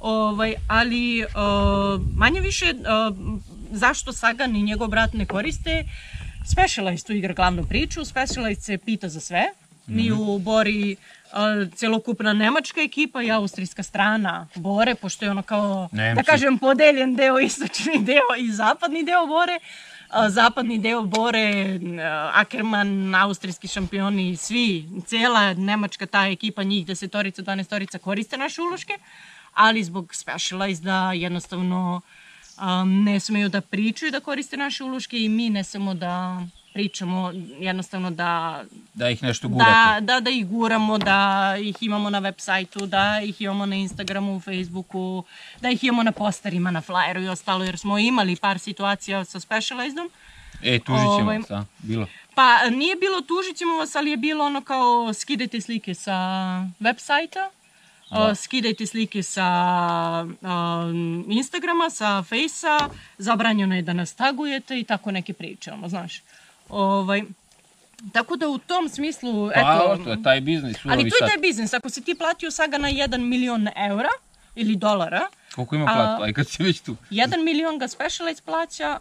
Ovaj, ali uh, manje više uh, zašto Sagan i njegov brat ne koriste Specialized tu igra glavnu priču, Specialized se pita za sve. Mi u Bori uh, celokupna nemačka ekipa i austrijska strana Bore, pošto je ono kao, Nemci. da kažem, podeljen deo, istočni deo i zapadni deo Bore. Zapadni deo Bore, uh, Ackerman, austrijski šampioni, svi, cela nemačka ta ekipa, njih desetorica, dvanestorica koriste naše uloške, ali zbog Specialized da jednostavno a, ne smeju da pričaju da koriste naše uloške i mi ne smemo da pričamo, jednostavno da Da ih nešto gurate. da, da, da ih guramo, da ih imamo na web sajtu, da ih imamo na Instagramu, Facebooku, da ih imamo na posterima, na flyeru i ostalo, jer smo imali par situacija sa Specializedom. E, tužit ćemo Ovaj- vas, a? Bilo. Pa nije bilo tužit ćemo vas, ali je bilo ono kao skidajte slike sa web sajta, Da. skidajte slike sa um, Instagrama, sa Fejsa, zabranjeno je da nas tagujete i tako neke priče, ono, znaš. Ovaj, tako da u tom smislu, Pa, eto, to je taj biznis. ali to je taj biznis. Ako si ti platio saga na 1 milion eura ili dolara, Koliko ima A- platu? Aj, kad si već tu. 1 milion ga Specialized plaća,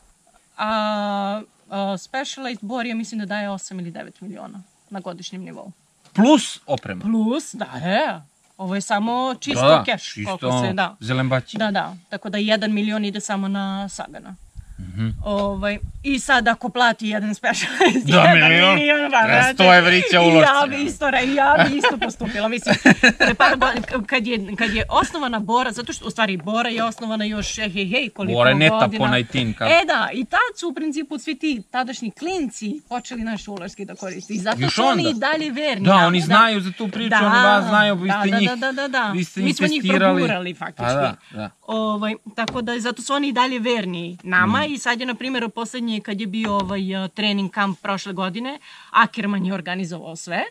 a, a Specialized Bor je mislim da daje 8 ili 9 miliona na godišnjem nivou. Plus oprema. Plus, da je, ovo je samo čisto da, cash. čisto koliko se, da. zelembaći. Da, da, tako da 1 milion ide samo na Sagana. Mhm. Ovaj, I sad ako plati jedan specialist, Da, jedan milion, milion, pa, treba brate, 100 evrića i Ja bi isto, ja bi isto postupila. Mislim, pre par godina, kad je, kad je osnovana Bora, zato što, u stvari, Bora je osnovana još, hej, hej, hej, koliko Bora je godina. po najtin, kako? E da, i tad su u principu svi ti tadašnji klinci počeli naš uloški da koriste. I zato su oni i dalje verni. Da, nama, oni znaju za tu priču, oni vas znaju, vi da, ste da, njih- Da, da, da, da. vi ste Mi smo njih progurali faktički. Pa da, da. Ovaj, tako da zato su oni i dalje verni nama I sad je na primjer poslednji kad je bio ovaj uh, trening kamp prošle godine, Ackerman je organizovao sve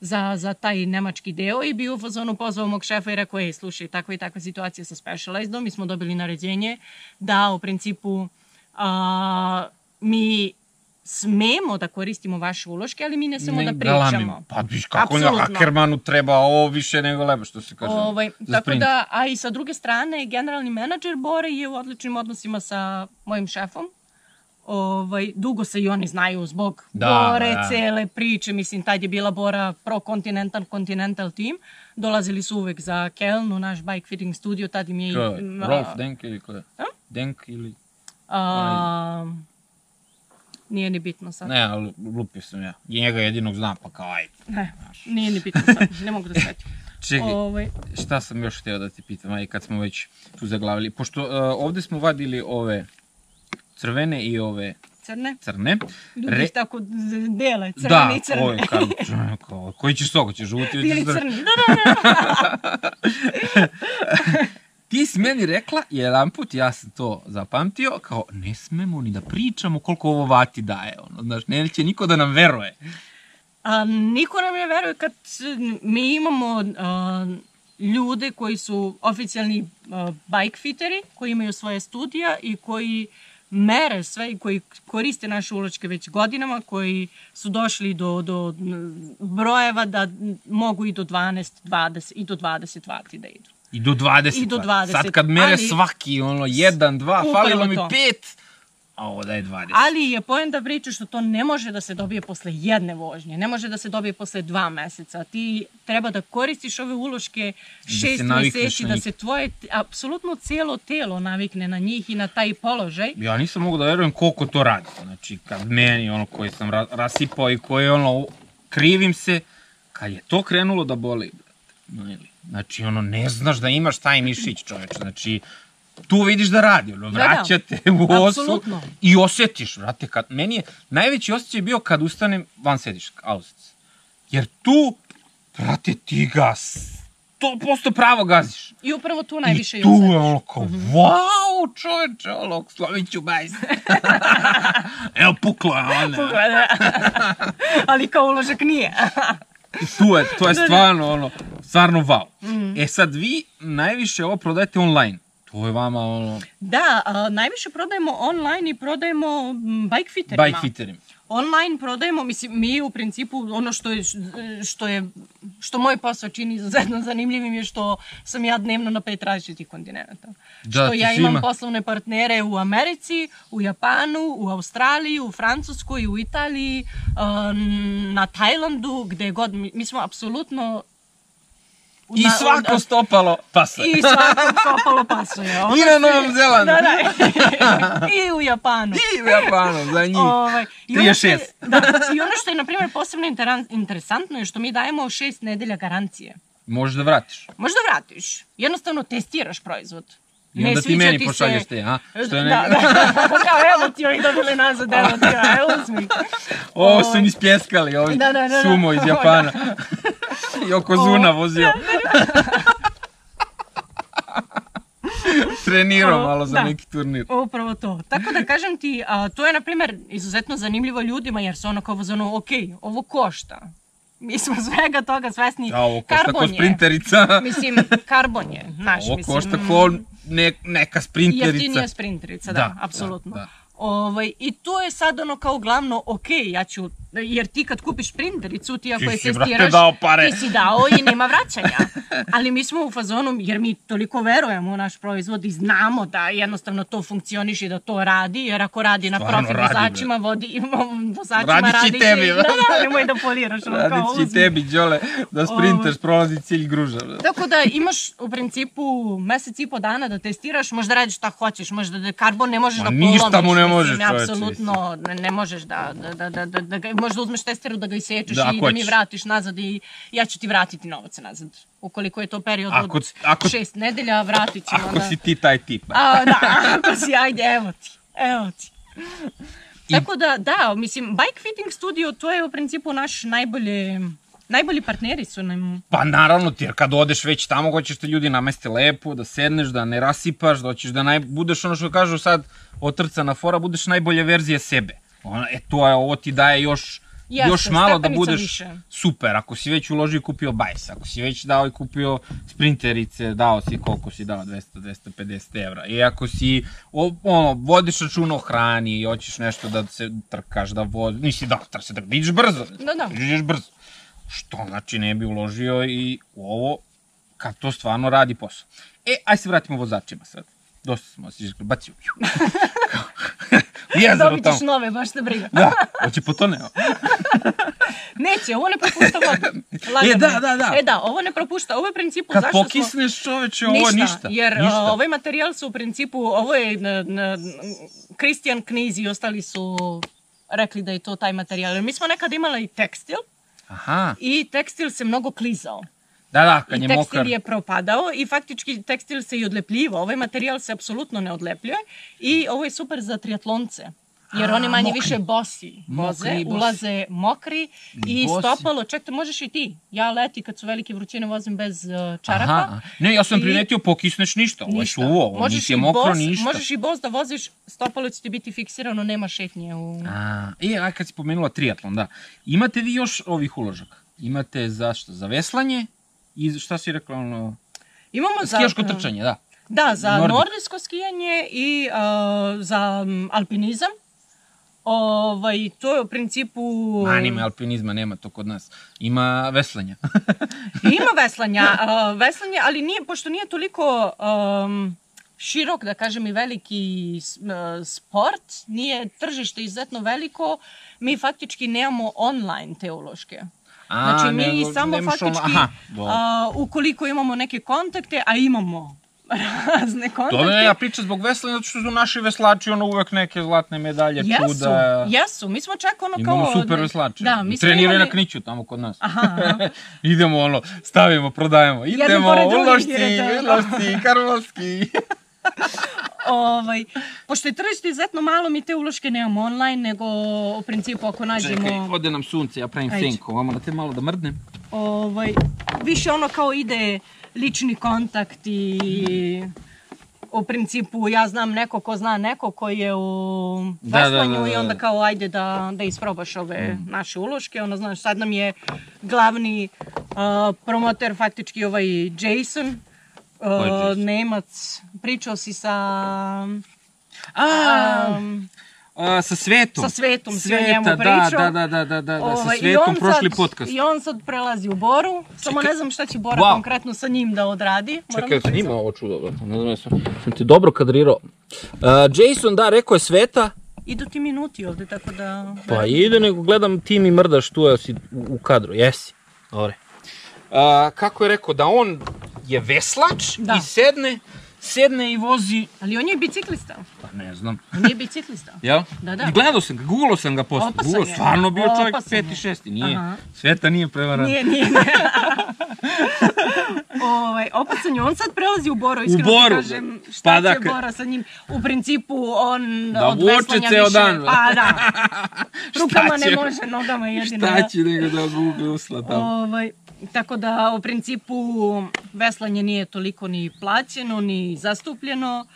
za, za taj nemački deo i bio u fazonu pozvao mog šefa i rekao, ej, slušaj, takva i takva situacija sa Specializedom, mi smo dobili naređenje da u principu a, mi smemo da koristimo vaše uloške, ali mi ne smemo da Ne pričamo. galamimo. Pa viš kako Apsolutno. Ackermanu treba ovo više nego leba, što se kaže. Ovaj, tako da, a i sa druge strane, generalni menadžer Bore je u odličnim odnosima sa mojim šefom. Ovaj, dugo se i oni znaju zbog Da, Bore, da. cele priče. Mislim, tad je bila Bora pro Continental, Continental team. Dolazili su uvek za Keln u naš bike fitting studio. Tad im je... Ko Rolf Denk ili ko je? Denk ili... a, nije ni bitno sad. Ne, ali lupio sam ja. Njega jedinog znam, pa kao ajde. Ne, nije ni bitno sad. Ne mogu da svetim. Čekaj, Ovaj, šta sam još htio da ti pitam, aj kad smo već tu zaglavili. Pošto uh, ovde smo vadili ove crvene i ove crne. crne. Ljudi Re- tako dele, crne da, i crne. ovo je kao, kao, koji ćeš to, ćeš žuti ili ćeš crni. Da, da, da. Ti si meni rekla jedan put, ja sam to zapamtio, kao ne smemo ni da pričamo koliko ovo vati daje. Ono, znaš, neće niko da nam veruje. A, niko nam ne veruje kad mi imamo a, ljude koji su oficijalni a, bike fitteri, koji imaju svoje studija i koji mere sve i koji koriste naše uločke već godinama, koji su došli do, do brojeva da mogu i do 12, 20 i do 20 vati da idu. I do 20. I do pa. 20, Sad kad mere ali- svaki, ono, jedan, dva, falilo mi to. pet, a ovo daje 20. Ali je poenta priče što to ne može da se dobije posle jedne vožnje, ne može da se dobije posle dva meseca. Ti treba da koristiš ove uloške šest navikneš meseci, da se tvoje t- apsolutno cijelo telo navikne na njih i na taj položaj. Ja nisam mogu da verujem koliko to radi. Znači, kad meni, ono, koji sam ra rasipao i koji, ono, krivim se, kad je to krenulo da boli, no, ili, znači, ono, ne znaš da imaš taj mišić, čoveče, znači, tu vidiš da radi, ono, Da, da. vraćate u osu Apsolutno. i osjetiš, vrate, kad, meni je, najveći osjećaj bio kad ustanem van sediš, auzic. Jer tu, brate, ti ga 100% pravo gaziš. I upravo tu najviše I i tu osjetiš. je ono kao, wow, čoveče, ono, slovit ću bajs. Evo, puklo je, ono. Ali kao uložak nije. I tu je, to je Da, da. stvarno, ono, stvarno wow. E sad, vi najviše ovo prodajete online. To je vama, ono, da, a, najviše prodajemo online i prodajemo bike fitterima. bike fitterima. Online prodajemo, mislim, mi u principu ono što je, što je, što moj posao čini izuzetno zanimljivim je što sam ja dnevno na pet različitih kontinenta. Da, što ja imam ima- poslovne partnere u Americi, u Japanu, u Australiji, u Francuskoj, u Italiji, um, na Tajlandu, gde god, mi, mi smo apsolutno... I svako stopalo pasa. I svako stopalo pasuje. Ono I na Novom Zelandu. Da, da. I u Japanu. I u Japanu, za njih. Ovaj, i, ono što je, 36. da, I ono što je, na primjer, posebno interan- interesantno je što mi dajemo šest nedelja garancije. Možeš da vratiš. Možda vratiš, jednostavno testiraš proizvod. I Ne onda ti sviđa meni ti pošalješ se- te, a? Što je da, ne... da. Kao, evo ti ovih dobili nazad, evo ti, evo uzmi. Ovo su mi spljeskali, ovi Da, da, da, da. sumo iz Japana. Yokozuna vozio. Trenirao malo za da. neki turnir. Upravo to. Tako da kažem ti, a, to je na primjer izuzetno zanimljivo ljudima jer su ono kao ono, ok, ovo košta. Mi smo svega toga svesni. A ovo košta Karbon ko sprinterica. Mislim, karbon je, znaš, Ovo mislim. košta ko ne, neka sprinterica. Jeftinija sprinterica, da, Da, apsolutno. da, da. Ovaj, I to je sad ono kao glavno, ok, ja ću, jer ti kad kupiš sprintericu, ti ako Ti je si, testiraš, dao pare. ti si dao i nema vraćanja. Ali mi smo u fazonu, jer mi toliko verujemo u naš proizvod i znamo da jednostavno to funkcioniše i da to radi, jer ako radi na profi radi, vozačima, vodi, vozačima radi i tebi, bro. Da, da, nemoj da poliraš. Radit će uzmi. tebi, Đole, da sprinters prolazi cilj gruža. Tako da imaš u principu mesec i po dana da testiraš, možda radiš šta hoćeš, možda da karbon ne možeš Ma da ništa polomiš. mu ne možeš, čoveče, Apsolutno ne, ne možeš da, da, da, da, da, da ga, možda uzmeš testeru da ga isečeš Da, i da mi vratiš nazad i ja ću ti vratiti novac nazad. Ukoliko je to period Ako- od ako- šest nedelja, vratit ćemo. Ako da. si ti taj tip. A, da, ako si, ajde, evo ti, evo ti. Tako da, da, mislim, Bike Fitting Studio, to je u principu naš najbolje, najbolji partneri su nam Pa naravno ti, jer kad odeš već tamo, hoćeš te ljudi nameste lepo, da sedneš, da ne rasipaš, da hoćeš da naj... budeš ono što kažu sad, otrcana fora, budeš najbolja verzija sebe. Ona, e to je, ovo ti daje još, Jeste, još malo da budeš više. super. Ako si već uložio i kupio bajs, ako si već dao i kupio sprinterice, dao si koliko si dao, 200-250 evra. I ako si, o, ono, vodiš računa o hrani i hoćeš nešto da se trkaš, da voziš, nisi da trkaš, da ideš brzo. Da, da. Ideš brzo. Što znači ne bi uložio i u ovo kad to stvarno radi posao. E, aj se vratimo vozačima sad. Dosta smo se bacio. U jezero Dobit tamo. ćeš nove, baš te briga. Da, hoće po to ne. Neće, ovo ne propušta vodu. Lagano. E, da, da, da. E da, ovo ne propušta. Ovo je u principu Kad zašto smo... pokisneš čoveče, ovo je ništa. Jer ništa. ovaj materijal su u principu, ovo je n- n- Christian Kniz i ostali su rekli da je to taj materijal. Mi smo nekad imali tekstil Aha, i tekstil se mnogo klizao. Da, da, kad I je tekstil mokar. je propadao i faktički tekstil se i odlepljivao. Ovaj materijal se apsolutno ne odlepljuje i ovo je super za triatlonce. Jer A, oni manje mokri. više bosi voze, Mokri i bosi. ulaze mokri i Bosi. stopalo, ček, to možeš i ti. Ja leti kad su velike vrućine vozim bez uh, čarapa. Aha, ne, ja sam I- primetio pokisneš ništa, ovo je Ništa. suvo, ovo možeš niti i je mokro, bos, ništa. Možeš i bos da voziš, stopalo će ti biti fiksirano, nema šetnje u... A, e, a kad si pomenula triatlon, da. Imate vi još ovih uložaka? Imate za što? Za veslanje i šta si rekla, ono, Imamo za... skijaško trčanje, da. Da, za nordijsko skijanje i uh, za alpinizam. Ovaj, to je u principu... Anime alpinizma nema to kod nas. Ima veslanja. Ima veslanja, uh, veslanje, ali nije, pošto nije toliko um, širok, da kažem, i veliki uh, sport, nije tržište izuzetno veliko, mi faktički nemamo online te uloške. A, Znači, mi nego samo faktički, aha, a, ukoliko imamo neke kontakte, a imamo razne kontakte, Dobro, ja pričam zbog veslanja, zato što su naši veslači ono uvek neke zlatne medalje, jesu, čuda. jesu, mi smo čak ono Imamo kao... super veslače. Da, mi smo Treniraju imali... na Kniću tamo kod nas. Aha, aha. Idemo ono, stavimo, prodajemo. Idemo, ulošci, ono. ulošci, karlovski. ovaj, pošto je tržište izuzetno malo, mi te uloške nemamo online, nego u principu ako nađemo... Čekaj, ode nam sunce, ja pravim Ajde. senku, vamo da te malo da mrdnem. ovaj, više ono kao ide lični kontakt i u principu ja znam neko ko zna neko koji je u Da, da, veslanju da, da, i onda da. kao ajde da, da isprobaš ove naše uloške. Ono, znaš, sad nam je glavni uh, promoter faktički ovaj Jason, uh? Nemac. Pričao si sa... A, um, a, sa svetom. sa svetom si o Sveta, njemu da, pričao. Da, da, da, da, da, da, Ovaj, sa i svetom prošli sad, podcast. I on sad prelazi u Boru, samo ne znam šta će Bora Wow. konkretno sa njim da odradi. Moram Čekaj, da snima priznam. ovo čudo, brate. Ne znam, jesam, sam ti dobro kadrirao. Uh, Jason, da, rekao je Sveta. Idu ti minuti ovde, tako da... Pa ide, nego gledam ti mi mrdaš tu, ja si u, u kadru, jesi. Dobre. Uh, kako je rekao, da on je veslač Da. i sedne, sedne i vozi, Ali on je biciklista. pa ne znam, On je biciklista. Jel? Da, da. Gledao sam ga, googlao sam ga posle. Opasan Googlao, je. stvarno bio čovjek Opasan peti, je. šesti. Nije, Aha. Sveta nije prevaran. Nije, nije. Ovaj, opet sa njom sad prelazi u Boro, iskreno ti Boru, kažem, šta pa će dakle- Bora sa njim. U principu, on Da od vuče veslanja ceo više... dan. Pa da, rukama će? ne može, nogama jedino. Šta da. će nego da gubi usla tamo? Ovaj, tako da, u principu, veslanje nije toliko ni plaćeno, ni zastupljeno,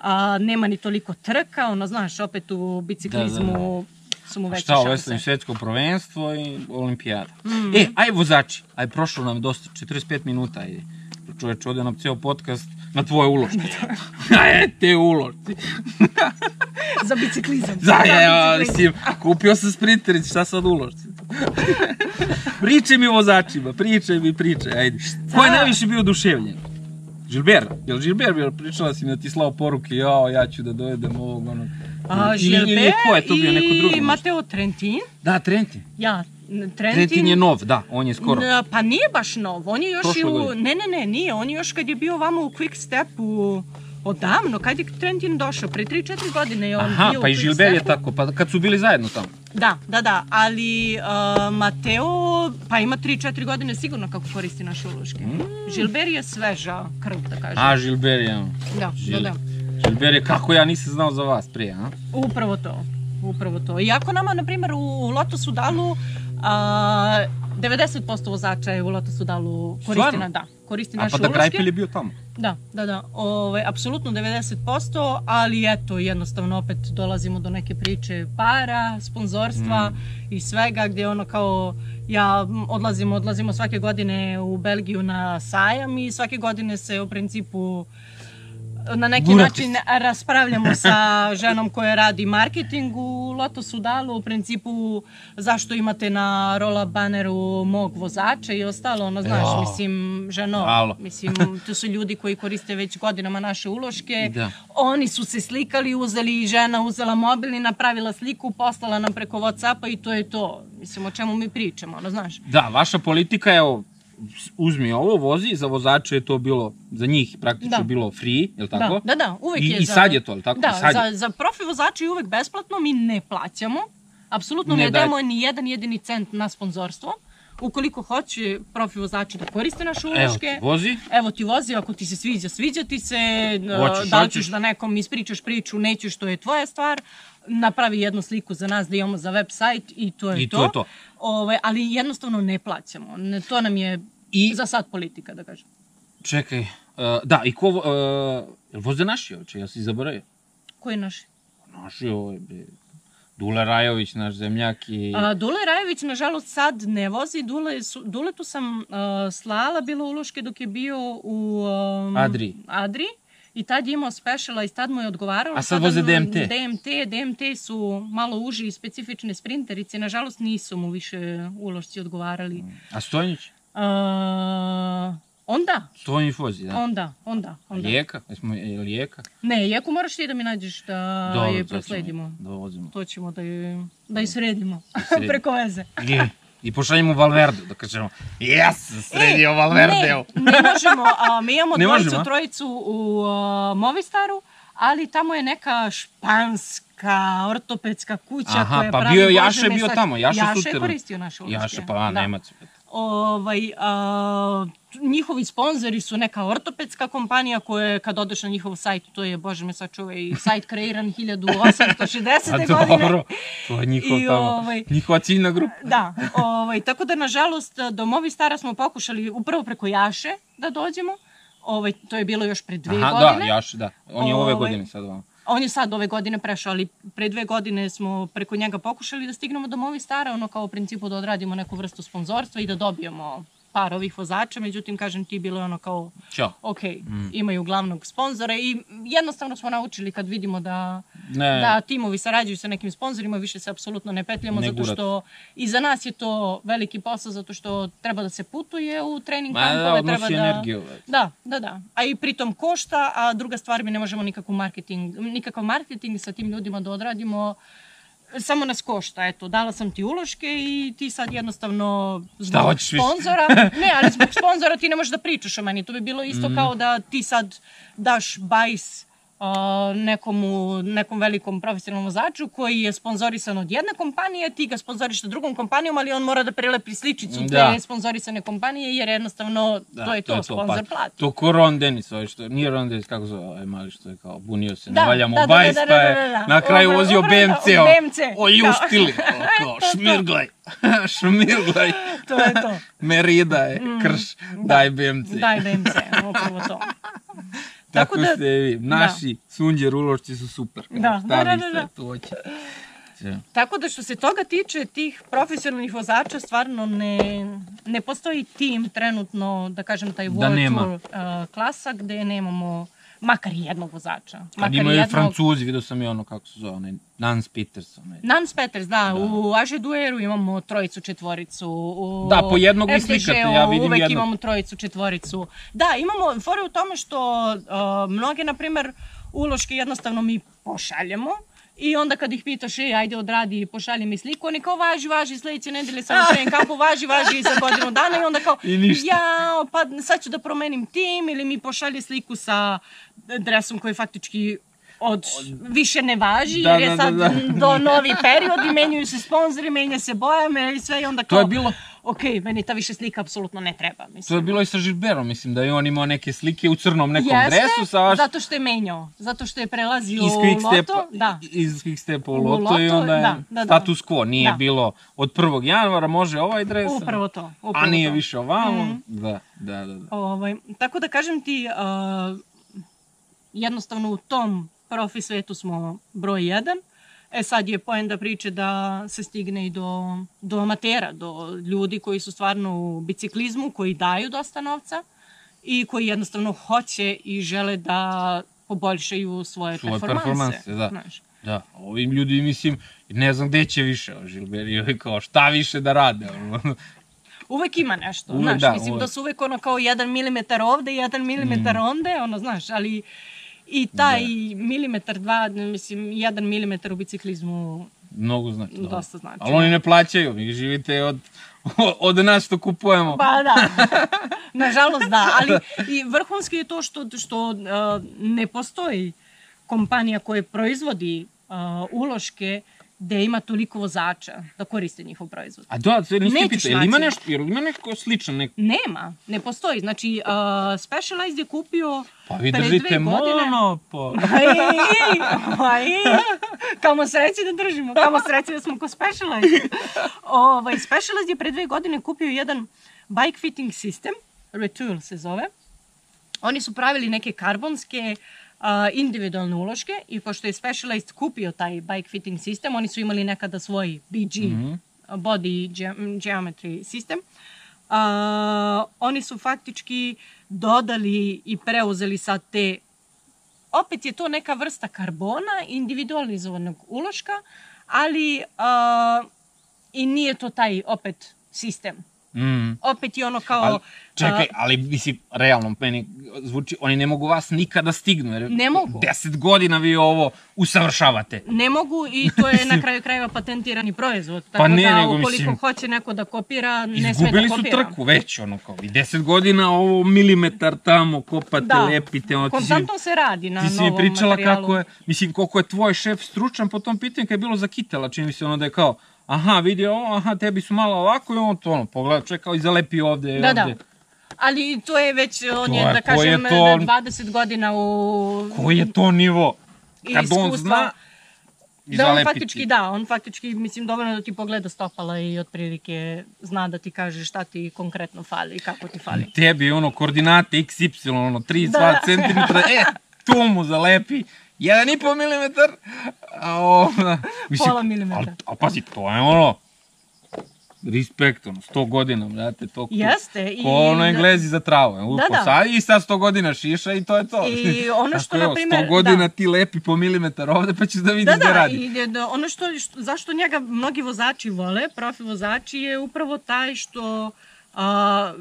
a nema ni toliko trka, ono, znaš, opet u biciklizmu su mu veće Šta, šanse. je svetsko prvenstvo i olimpijada. Mm. E, aj vozači, aj prošlo nam dosta, 45 minuta, ajde. Čoveč, ovdje nam ceo podcast na tvoje uloške. Aj, te ulošci. Za biciklizam. Za, ja, biciklizam. mislim, kupio sam sprinterić, šta sad ulošci? pričaj mi o vozačima, pričaj mi, pričaj, ajde. Ko je najviše bio oduševljen? Žilber, jel Žilber bio, pričala si mi da ti slao poruke, jao, ja ću da dovedem ovog, onog. A, Ili- ili Žilbe ko je to bio, neko drugi i? Mateo Trentin. Da, Trentin. Ja, Trentin. Trentin je nov, da, on je skoro. N- Pa nije baš nov, on je još Prošle i u... godine. Ne, ne, ne, nije, on je još kad je bio vamo u Quick Stepu odavno, kad je Trentin došao, pre 3-4 godine je on Aha, bio pa i Žilber je tako, pa kad su bili zajedno tamo. Da, da, da, ali uh, Mateo, pa ima 3-4 godine sigurno kako koristi naše uloške. Žilber je sveža krv, da kažem. Mm. A, Žilber je, da, Žil- da, da. Žilber je kako ja nisam znao za vas prije, a? Upravo to. Upravo to. Iako nama, na primjer, u Lotosu Dalu a, 90% vozača je u Lotosu Dalu koristi, na, da, koristi A naše pa da uloške. Grajpel je bio tamo. Da, da, da. Ove, apsolutno 90%, ali eto, jednostavno opet dolazimo do neke priče para, sponzorstva i svega gdje ono kao ja odlazimo, odlazimo svake godine u Belgiju na sajam i svake godine se u principu na neki Gurate način raspravljamo sa ženom koja radi marketing u Loto Sudalu, u principu zašto imate na rola baneru mog vozača i ostalo, ono znaš, Jao. mislim, ženo, Alo. mislim, to su ljudi koji koriste već godinama naše uloške, Da. oni su se slikali, uzeli žena, uzela mobilni, napravila sliku, poslala nam preko Whatsappa i to je to, mislim, o čemu mi pričamo, ono znaš. Da, vaša politika je, evo, uzmi ovo, vozi, za vozače je to bilo, za njih praktično Da. bilo free, je li tako? Da, da, da, uvek I, je I za... sad je to, je li tako? Da, sad za, za profi vozače je uvek besplatno, mi ne plaćamo. Apsolutno Ne ne, daj- dajemo ni jedan jedini cent na sponzorstvo. Ukoliko hoće profi vozači da koriste naše Evo uloške, ti, vozi. Evo ti vozi, ako ti se sviđa, sviđa ti se, Hoćeš, da li hoćeš. ćeš da nekom ispričaš priču, nećeš, to je tvoja stvar, napravi jednu sliku za nas da imamo za web sajt i to je I to. to je to. Ove, ali jednostavno ne plaćamo. Ne, to nam je I- za sad politika, da kažem. Čekaj, uh, da, i ko, uh, jel voze naši oče, ja si zaboravio? Koji je naš? Naši ovaj, be, Dule Rajović, naš zemljak i... A, Dule Rajević, nažalost, sad ne vozi. Dule, su, Duletu sam uh, slala bilo uloške dok je bio u um, Adri. Adri. I tad je imao speciala i tad mu je odgovaralo. A sad voze DMT. DMT, DMT su malo uži i specifične sprinterice. Nažalost, nisu mu više ulošci odgovarali. A Stojnić? Uh, onda, Stojnić vozi, da. onda, onda, onda. Lijeka? Jesmo, je Lijeka? Ne, Jeku moraš ti da mi nađeš da Dobro, je prosledimo. Da vozimo. To ćemo da je, da je sredimo. sredimo. Preko veze. I, pošaljemo Valverde, da kažemo, yes, sredio Valverdeo. Ne, ne možemo. A, mi imamo Ne dvojicu, možemo, trojicu u a, Movistaru, ali tamo je neka španska ortopedska kuća Aha, koja pa pravi bio je me bio tamo, Jaša Jaša je koristio naše uloške. Jaša, pa a, Da. Nemac. Ovaj, a, njihovi sponzori su neka ortopedska kompanija koja je, kad odeš na njihov sajt, to je, bože me sačuvaj, sajt kreiran 1860. A godine. dobro, to je njihov I, tamo, ovaj, njihova ciljna grupa. Da, ovaj, tako da nažalost do Movi Stara smo pokušali upravo preko Jaše da dođemo. Ovaj, to je bilo još pre dve Aha, godine. da, Jaš, da. On je ove Ovaj, godine sad vam. On je sad ove godine prešao, ali pre dve godine smo preko njega pokušali da stignemo do Movi Stara, ono kao u principu da odradimo neku vrstu sponzorstva i da dobijemo par ovih vozača, međutim, kažem ti, bilo je ono kao, Ćao. ok, imaju glavnog sponzora i jednostavno smo naučili kad vidimo da, Ne. da timovi sarađuju sa nekim sponzorima, više se apsolutno ne petljamo, Ne zato što i za nas je to veliki posao, zato što treba da se putuje u trening Ma da, kampove, odnosi treba da... energiju. Da, da, da. A i pritom košta, a druga stvar, mi ne možemo nikakav marketing, nikakav marketing sa tim ljudima da odradimo, samo nas košta, eto, dala sam ti uloške i ti sad jednostavno zbog sponzora, ne, ali zbog sponzora ti ne možeš da pričaš o meni, to bi bilo isto Mhm. kao da ti sad daš bajs nekomu, nekom velikom profesionalnom vozaču koji je sponzorisan od jedne kompanije, ti ga sponzoriš drugom kompanijom, ali on mora da prelepi sličicu Da. te sponzorisane kompanije jer jednostavno Da, to je to, sponsor pa, plati. To ko Ron Dennis, ovaj što, nije Ron Dennis, kako zove, ovaj mali što je kao bunio se, Da, ne valja mu da, da, bajs, da, da, pa je da, da, da. na kraju Upravo, vozio BMC, da, o, BMC, o o, kao, šmirglaj, šmirglaj, To je to. Merida je, krš, daj BMC. Daj BMC, upravo to. Tako, Tako da- ste vi, naši sunđer ulošci su super. kao, Da, da, da, da, da. tu hoće? Sve. Tako da što se toga tiče tih profesionalnih vozača stvarno ne, ne postoji tim trenutno, da kažem taj Da World nema. Tour uh, klasa gde nemamo makar jednog vozača. Kad Makar imaju jednog. Francuzi, vidio sam i ono kako se zove, onaj Nans Peterson. onaj. Nans Peters, da, u Aže Dueru imamo trojicu, četvoricu. U Da, po jednog vi slikate, ja vidim uvek jednog. imamo trojicu, četvoricu. Da, imamo, fore u tome što uh, mnoge, na primer, uloške jednostavno mi pošaljemo I onda kad ih pitaš, ej, ajde odradi, pošalji mi sliku, oni kao važi, važi, sledeće nedelje sam trening kampu, važi, važi za godinu dana i onda kao, I ništa. ja, pa sad ću da promenim tim ili mi pošalje sliku sa dresom koji faktički od više ne važi, Da, jer je da, sad da, da. do novi period i menjaju se sponzori, menja se boja i sve i onda To kao, je bilo- ok, meni ta više slika apsolutno ne treba. To Mislim. je bilo i sa Žilberom, mislim da je on imao neke slike u crnom nekom Jeste, dresu sa vaš... zato što je menjao, zato što je prelazio iz u Quickstepa, loto. Da. iz Quickstepa u U loto i loto, onda je da, da, da. status quo. Nije Da. bilo od 1. januara može ovaj dres, Upravo to. Upravo a nije to. više ovamo. Mhm. Da, da, da. da. Ovaj, tako da kažem ti, uh, jednostavno u tom profi svetu smo broj jedan. E sad je poenta priče da se stigne i do, do amatera, do ljudi koji su stvarno u biciklizmu, koji daju dosta novca i koji jednostavno hoće i žele da poboljšaju svoje, Svoje performanse. performanse, da. Znaš. Da, ovim ljudi, mislim, ne znam gde će više, o, Žilber i ovi kao šta više da rade. Uvek ima nešto, Uvek, znaš, da, mislim uvek. da su uvek ono kao jedan milimetar ovde, jedan milimetar Mm. onde, ono, znaš, ali i taj milimetar, dva, mislim, jedan milimetar u biciklizmu, Mnogo znači. da. Dosta znači, Ali oni ne plaćaju, vi živite od, od nas što kupujemo. pa da, nažalost da, ali i vrhunski je to što, što uh, ne postoji kompanija koja proizvodi uh, uloške gde ima toliko vozača da koriste njihov proizvod. A da, nisi Nećeš pitao, jel ima nešto, jel ima nešto slično neko? Nema, ne postoji. Znači, uh, Specialized je kupio Pa vi držite monopol. Aj, aj, kamo sreće da držimo, kamo sreće da smo ko Specialized. Ovaj, Specialized je pre dve godine kupio jedan bike fitting sistem, Retool se zove. Oni su pravili neke karbonske a, individualne uloške i pošto je Specialized kupio taj bike fitting sistem, oni su imali nekada svoj BG, Mhm. body ge- geometry sistem. A, oni su faktički dodali i preuzeli sad te opet je to neka vrsta karbona, individualizovanog uloška, ali a, i nije to taj opet sistem. Mm. Opet je ono kao... Ali, čekaj, a, ali mislim, realno, meni zvuči, oni ne mogu vas nikada stignu, jer Ne mogu. deset godina vi ovo usavršavate. ne mogu i to je na kraju krajeva patentirani proizvod. Tako Pa ne, da nego, ukoliko mislim, hoće neko da kopira, ne sme Izgubili da su kopira. trku već, ono kao, i deset godina ovo milimetar tamo kopate, Da. lepite, ono, ti si, Konstantno se radi na ti si mi novom pričala materijalu. kako je, mislim, koliko je tvoj šef stručan po tom pitanju, kad je bilo za kitela, čini mi se ono da je kao, aha, vidi ovo, aha, tebi su malo ovako i on to ono, pogleda, čekao i zalepi ovde i Da, ovde. da. Ali to je već, on To je, je- da ko je kažem, to- 20 godina u... Koji je to nivo? Kad on zna i Da, on faktički, ti. da, on faktički, mislim, dovoljno da ti pogleda stopala i otprilike zna da ti kaže šta ti konkretno fali i kako ti fali. Tebi ono koordinate XY, ono 3 Da. da. centimetra, e, tu mu zalepi, 1,5 milimetar, a ovo, mislim, Pola milimetra. Ali, a pazi, to je ono, respekt, ono, 100 godina, brate, to ko- Jeste, i- Ko ono englezi za travu, je, lupo, da. sad i sad 100 godina šiša i to je to. I ono što, na primer, 100 godina da. ti lepi po milimetar ovde, pa ćeš da vidiš Da, da, da, radi. i da, ono što, što, zašto njega mnogi vozači vole, profi vozači, je upravo taj što a,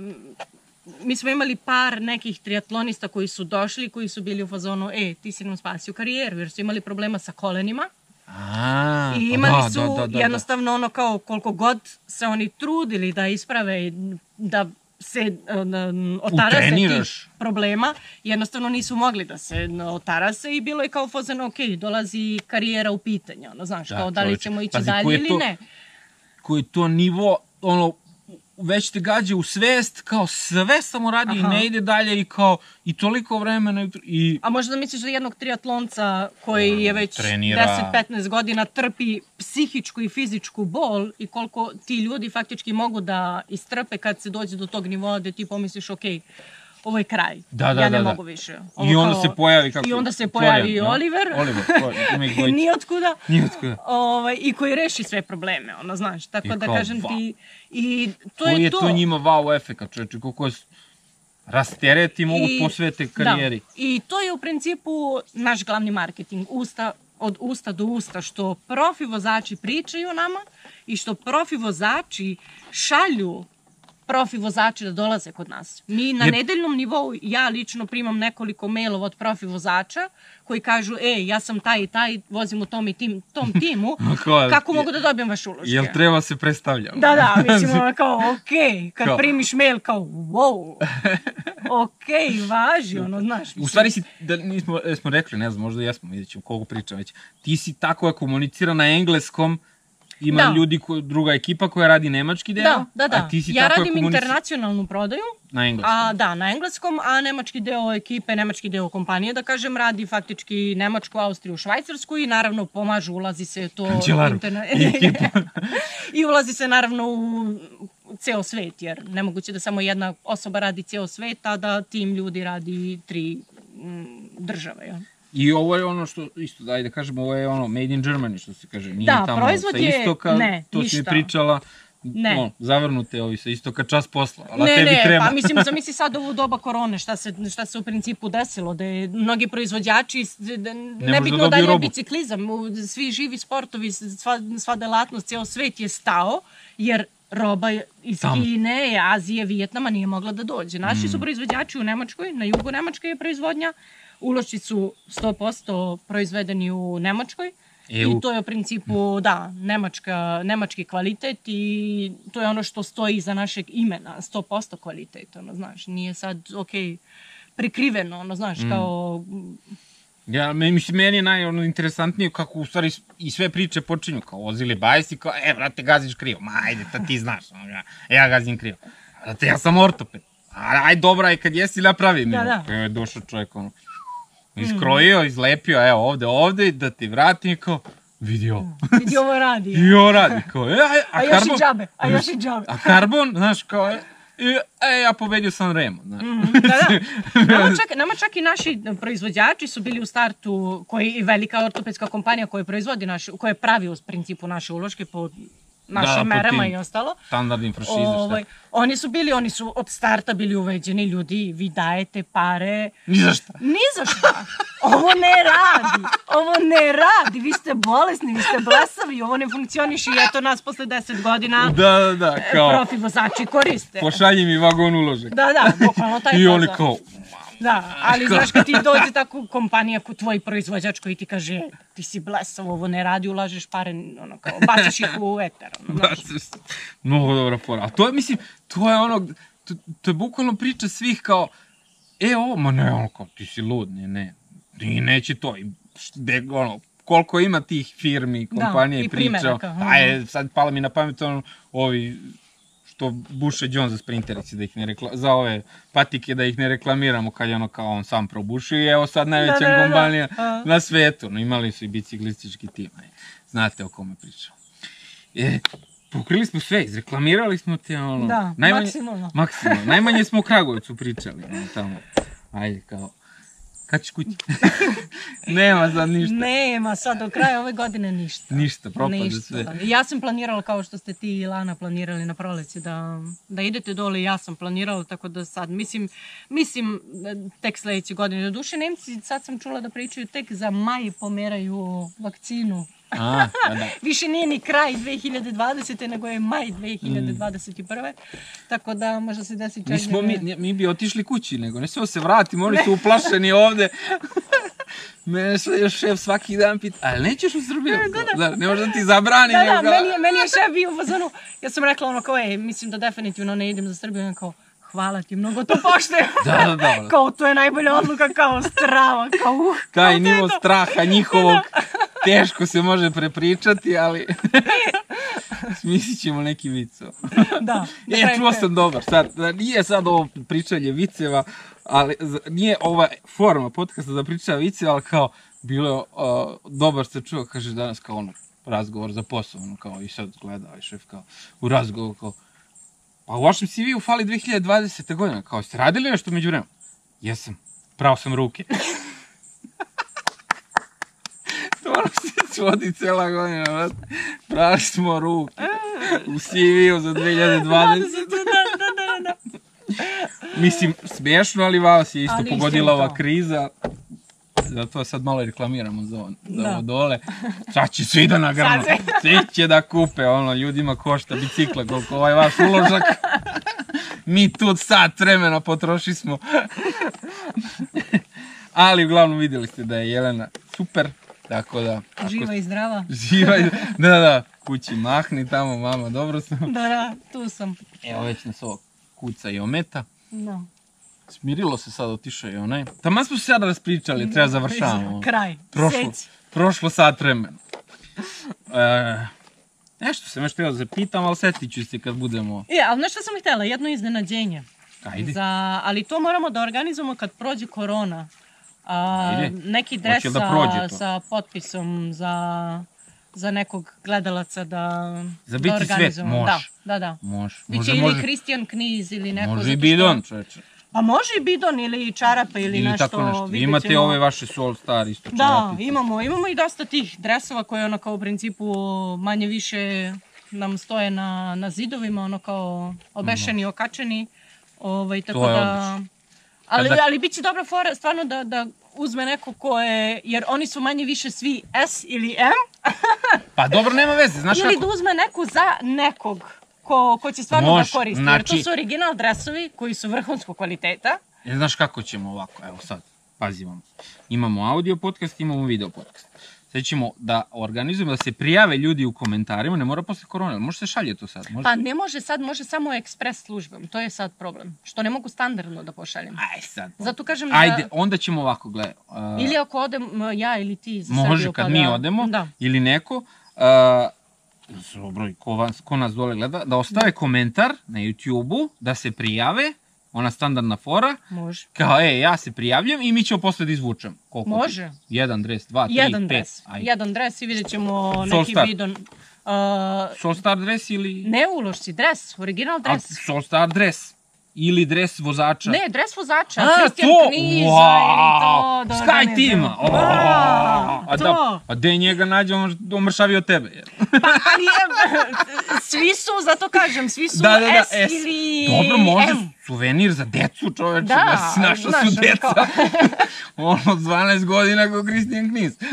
mi smo imali par nekih triatlonista koji su došli, koji su bili u fazonu, e, ti si nam spasio karijeru, jer su imali problema sa kolenima A, i pa imali da, su da, da, da, jednostavno ono kao koliko god se oni trudili da isprave i da se um, otarase tih problema, jednostavno nisu mogli da se no, otarase i bilo je kao fazano, ok, dolazi karijera u pitanje, ono, znaš, Da, kao da li čoveče. ćemo ići Pazi, dalje ili to- ne. koji je to nivo, ono, već te gađa u svest, kao sve samo radi Aha. i ne ide dalje i kao, i toliko vremena i, A možda misliš da jednog triatlonca koji je već Trenira. 10-15 godina trpi psihičku i fizičku bol i koliko ti ljudi faktički mogu da istrpe kad se dođe do tog nivoa gde ti pomisliš ok, ovo je kraj, Da, da, ja ne da, da. mogu više. Ovo I onda kao- se pojavi kako... I onda se Florian, pojavi no? Oliver, Oliver, Florian, nijotkuda, Nijotkuda. ovaj, i koji reši sve probleme, ono, znaš, tako I da kao, kažem wow. ti, i to Koji je, je to njima wow efekat, čovječe, koliko je rastereti mogu I- posvete karijeri. Da. I to je u principu naš glavni marketing, usta, od usta do usta, što profi vozači pričaju nama i što profi vozači šalju profi vozači da dolaze kod nas. Mi na Je- nedeljnom nivou, ja lično primam nekoliko mailova od profi vozača koji kažu, ej, ja sam taj i taj, vozim u tom i tim, tom timu, kao, kako mogu da dobijem vaš uloške? Jel treba se predstavljamo? Da, da, mislim, kao, okej, kad Kao- primiš mail, kao, wow, okej, važi, ono, znaš. U mislim. stvari si, da nismo e, smo rekli, ne znam, možda jesmo, vidjet ćemo koliko pričam već. Ti si tako komunicira na engleskom, ima Da. ljudi, ko, druga ekipa koja radi nemački deo, Da, da, da. a ti si ja radim internacionalnu prodaju, na engleskom. a da, na engleskom, a nemački deo ekipe, nemački deo kompanije, da kažem, radi faktički Nemačku, Austriju, Švajcarsku i naravno pomažu, ulazi se to... Kanđelaru i ekipu. I ulazi se naravno u ceo svet, jer nemoguće da samo jedna osoba radi ceo svet, a da tim ljudi radi tri mm, države. Ja. I ovo je ono što, isto, daj da kažemo, ovo je ono made in Germany, što se kaže. Nije Da, tamo proizvod sa je- istoka, ne, to si mi ništa. pričala. Ne. Ono, zavrnute ovi sa istoka čas posla, ali ne, tebi ne, krema. pa mislim, zamisli sad ovu doba korone, šta se, šta se u principu desilo, da je mnogi proizvođači, da, nebitno da, li je robu. biciklizam, svi živi sportovi, sva, sva delatnost, ceo svet je stao, jer roba je iz Tamo. Kine, Azije, Vijetnama nije mogla da dođe. Naši Mm. su proizvođači u Nemačkoj, na jugu Nemačke je proizvodnja, ulošci su 100% proizvedeni u Nemačkoj, EU. I to je u principu, da, nemačka, nemački kvalitet i to je ono što stoji iza našeg imena, 100% kvalitet, ono, znaš, nije sad, ok, prikriveno, ono, znaš, Mm. kao, Ja, me, mislim, meni je naj, ono, interesantnije kako u stvari i sve priče počinju, kao vozili bajs i kao, e, brate, gaziš krivo. Ma, ajde, ta ti znaš, ono, ja, ja gazim krivo. Brate, ja sam ortoped. A, aj, dobro, aj, kad jesi, napravim. Da, da. Evo je došao čovjek, ono, iskrojio, izlepio, evo, ovde, ovde, da ti vratim, kao, vidi ovo. vidi ovo radi. I ovo radi, kao, e, a, A još karbon, i džabe, a još i džabe. a karbon, znaš, kao, e, e, ja pobedio sam Remo, znaš. Da, da. Nama čak, nama čak i naši proizvođači su bili u startu, koji i velika ortopedska kompanija koja proizvodi naše, koja pravi u principu naše uloške po našim po merama i ostalo. Standardnim franšize, Ovaj, oni su bili, oni su od starta bili uveđeni ljudi, vi dajete pare, Ni za šta. Ni za šta. Ovo ne radi. Ovo ne radi. Vi ste bolesni, vi ste blesavi, ovo ne funkcioniše i eto nas posle 10 godina Da, da, da, kao, profi vozači koriste. pošalji mi vagon uložek. Da, da, bukvalno taj I oni kao, Da, ali znaš kad ti dođe tako kompanija ko tvoj proizvođač koji ti kaže "E, ti si blesav, ovo ne radi, ulažeš pare, ono kao, baciš ih u eter. Ono. Baš, mnogo dobra fora. A to je, mislim, to je ono, to, to je bukvalno priča svih kao, e, ovo, ma ne, ono, kao, ti si lud, ne, ne, i neće to, i, de, ono, koliko ima tih firmi, kompanija i i priča, primeraka, mhm. a je, sad pala mi na pamet, ono, ovi, što buše John za sprinterice, da ih ne rekla, za ove patike da ih ne reklamiramo kad je ono kao on sam probušio i evo sad najveća Da, da, da, da. na svetu, no imali su i biciklistički tim, aj, znate o kome pričam. E, pokrili smo sve, izreklamirali smo te, ono... Da, maksimalno. Maksimalno. Najmanje smo o Kragujevcu pričali, ono, tamo. Ajde, kao... Kad ćeš kući? Nema sad ništa. Nema sad do kraja ove godine ništa. Ništa, propade Ništa. sve. Ja sam planirala kao što ste ti i Lana planirali na proleće da, da idete dole ja sam planirala tako da sad mislim, mislim da tek sledeće godine. Do duše Nemci sad sam čula da pričaju tek za maj pomeraju vakcinu. A, da, da. Više nije ni kraj 2020. nego je maj 2021. Tako da možda se desi čak... Nismo da- mi, ne- mi bi otišli kući, nego ne smemo se vratimo, oni su uplašeni ovde. Mene sve još šef svaki dan pita, ali nećeš u Srbiju? Da, ne može da ti zabrani. Da, da, meni je, meni je šef bio u fazonu, ja sam rekla ono kao, ej, mislim da definitivno ne idem za Srbiju, on kao, hvala ti, mnogo to poštujem. Da, da, da. kao, to je najbolja odluka, kao strava, kao uh. Taj kao to nivo straha njihovog teško se može prepričati, ali smislit ćemo neki vic. Da. E, čuo sam dobar, sad, da nije sad ovo pričanje viceva, ali nije ova forma podcasta da priča viceva, ali kao, bilo je, uh, dobar se čuo, kaže danas kao ono, razgovor za posao, ono kao, i sad gleda, i šef kao, u razgovoru kao, pa u vašem CV-u fali 2020. godina, kao, ste radili nešto među vremenu? Jesam, prao sam ruke. to ono se svodi cela godina, brate. Prali smo ruke. U CV-u za 2020. Da, da, da, da, da. Mislim, smiješno, ali vas je isto Ali pogodila ova kriza. Zato sad malo reklamiramo za, ovo- za Da. ovo dole. Sad će svi da nagrnu. Sad Svi će da kupe, ono, ljudima košta bicikla koliko ovaj vaš uložak. Mi tu sat vremena potroši smo. ali uglavnom vidjeli ste da je Jelena super. Tako da... ako Živa i zdrava. Živa i- Da, da, kući mahni tamo, mama, dobro sam. Da, da, tu sam. Evo već nas ovo kuca i ometa. Da. Smirilo se sad, otišao je onaj. Taman smo se sada raspričali, treba završavamo. Kraj. Prošlo, Seć. prošlo sat vremena. E, nešto sam još htio da se pitam, ali setit ću se kad budemo... Je, ali nešto sam htjela, jedno iznenađenje. Ajde. Za, ali to moramo da organizujemo kad prođe korona. A, Ajde. neki dres da sa, potpisom za, za nekog gledalaca da, Za da biti svet, organizujemo. može. Da, da, da. Može, Biće može, ili može, Kristijan Kniz ili neko. može i bidon, čoveče. Pa može i bidon ili čarape ili, Ili nešto. tako nešto. Vi imate ćemo. ove vaše Soul Star isto Da, čarapice. imamo, imamo i dosta tih dresova koje ono kao u principu manje više nam stoje na, na zidovima, ono kao obešeni, okačeni. Ovaj, tako To je da... odlično. Ali, Kada- ali bit će dobra fora stvarno da, da uzme neko ko je, jer oni su manje više svi S ili M, Pa dobro, nema veze, znaš ili kako? da uzme neku za nekog ko, ko će stvarno Može, da koristi. Jer to znači- su original dresovi koji su vrhunskog kvaliteta. E, znaš kako ćemo ovako, evo sad, pazi imamo. Imamo audio podcast, imamo video podcast. Sad ćemo da organizujemo, da se prijave ljudi u komentarima, ne mora posle korone, ali može se šalje to sad. Može... Pa ne može sad, može samo ekspres službom. To je sad problem. Što ne mogu standardno da pošaljem. Aj sad. Zato kažem Ajde, da... onda ćemo ovako, gledaj. Uh, Ili ako odem ja ili ti za može Srbiju, kad pa mi da- odemo, Da. ili neko, uh, dobro, ko, vas, ko nas dole gleda, da ostave komentar na YouTube-u, da se prijave, ona standardna fora, Može. kao, e, ja se prijavljam i mi ćemo posle da izvučem. Koliko ti- Može. Jedan dres, dva, tri, Jedan pet. dres. Ajde. Jedan dres i vidjet ćemo Soul neki Star. bidon. Uh, Soul Star dres ili... ne ulošci, dres, original A, dres. Soul Star dres. Ili dres vozača. Ne, dres vozača, A, Kristijan to! Kniza ili to. da Sky organizujemo. Teama! O, Da, a, to. da, a gde njega nađe, on omršavi od tebe. Pa, ali je, svi su, zato kažem, svi su Da, da, da, S S. ili Dobro, može M. suvenir za decu, čoveče, Da, da, si našao znaš, su deca. on od 12 godina kao Kristijan Kniz.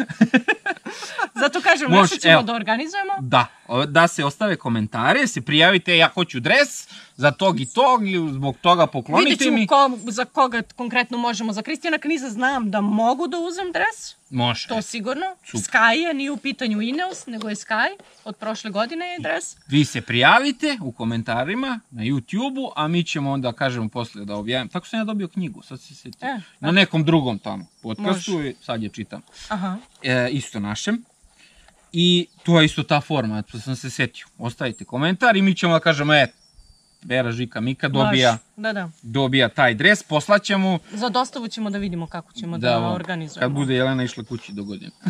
Zato kažem, nešto ćemo evo. da organizujemo. Da, da se ostave komentare, se prijavite, ja hoću dres za tog i tog, ili zbog toga Vidjet poklonite ćemo mi. ko, za koga konkretno možemo. Za Kristijana Kniza znam da mogu da uzem dres, Može. to sigurno. Super. Sky je, nije u pitanju Ineos, nego je Sky. Od prošle godine je dres. Vi se prijavite u komentarima na YouTube-u, a mi ćemo onda kažemo posle da objavim. Tako sam ja dobio knjigu, sad se sjetio. E, na nekom drugom tamo podcastu i sad je čitam. Aha. E, isto našem. I to je isto ta forma, to sam se setio. Ostavite komentar i mi ćemo da kažemo, e, Vera Žika Mika dobija, Da, da. dobija taj dres, poslaćemo Za dostavu ćemo da vidimo kako ćemo da, vam- organizujemo. kad bude Jelena išla kući do godine.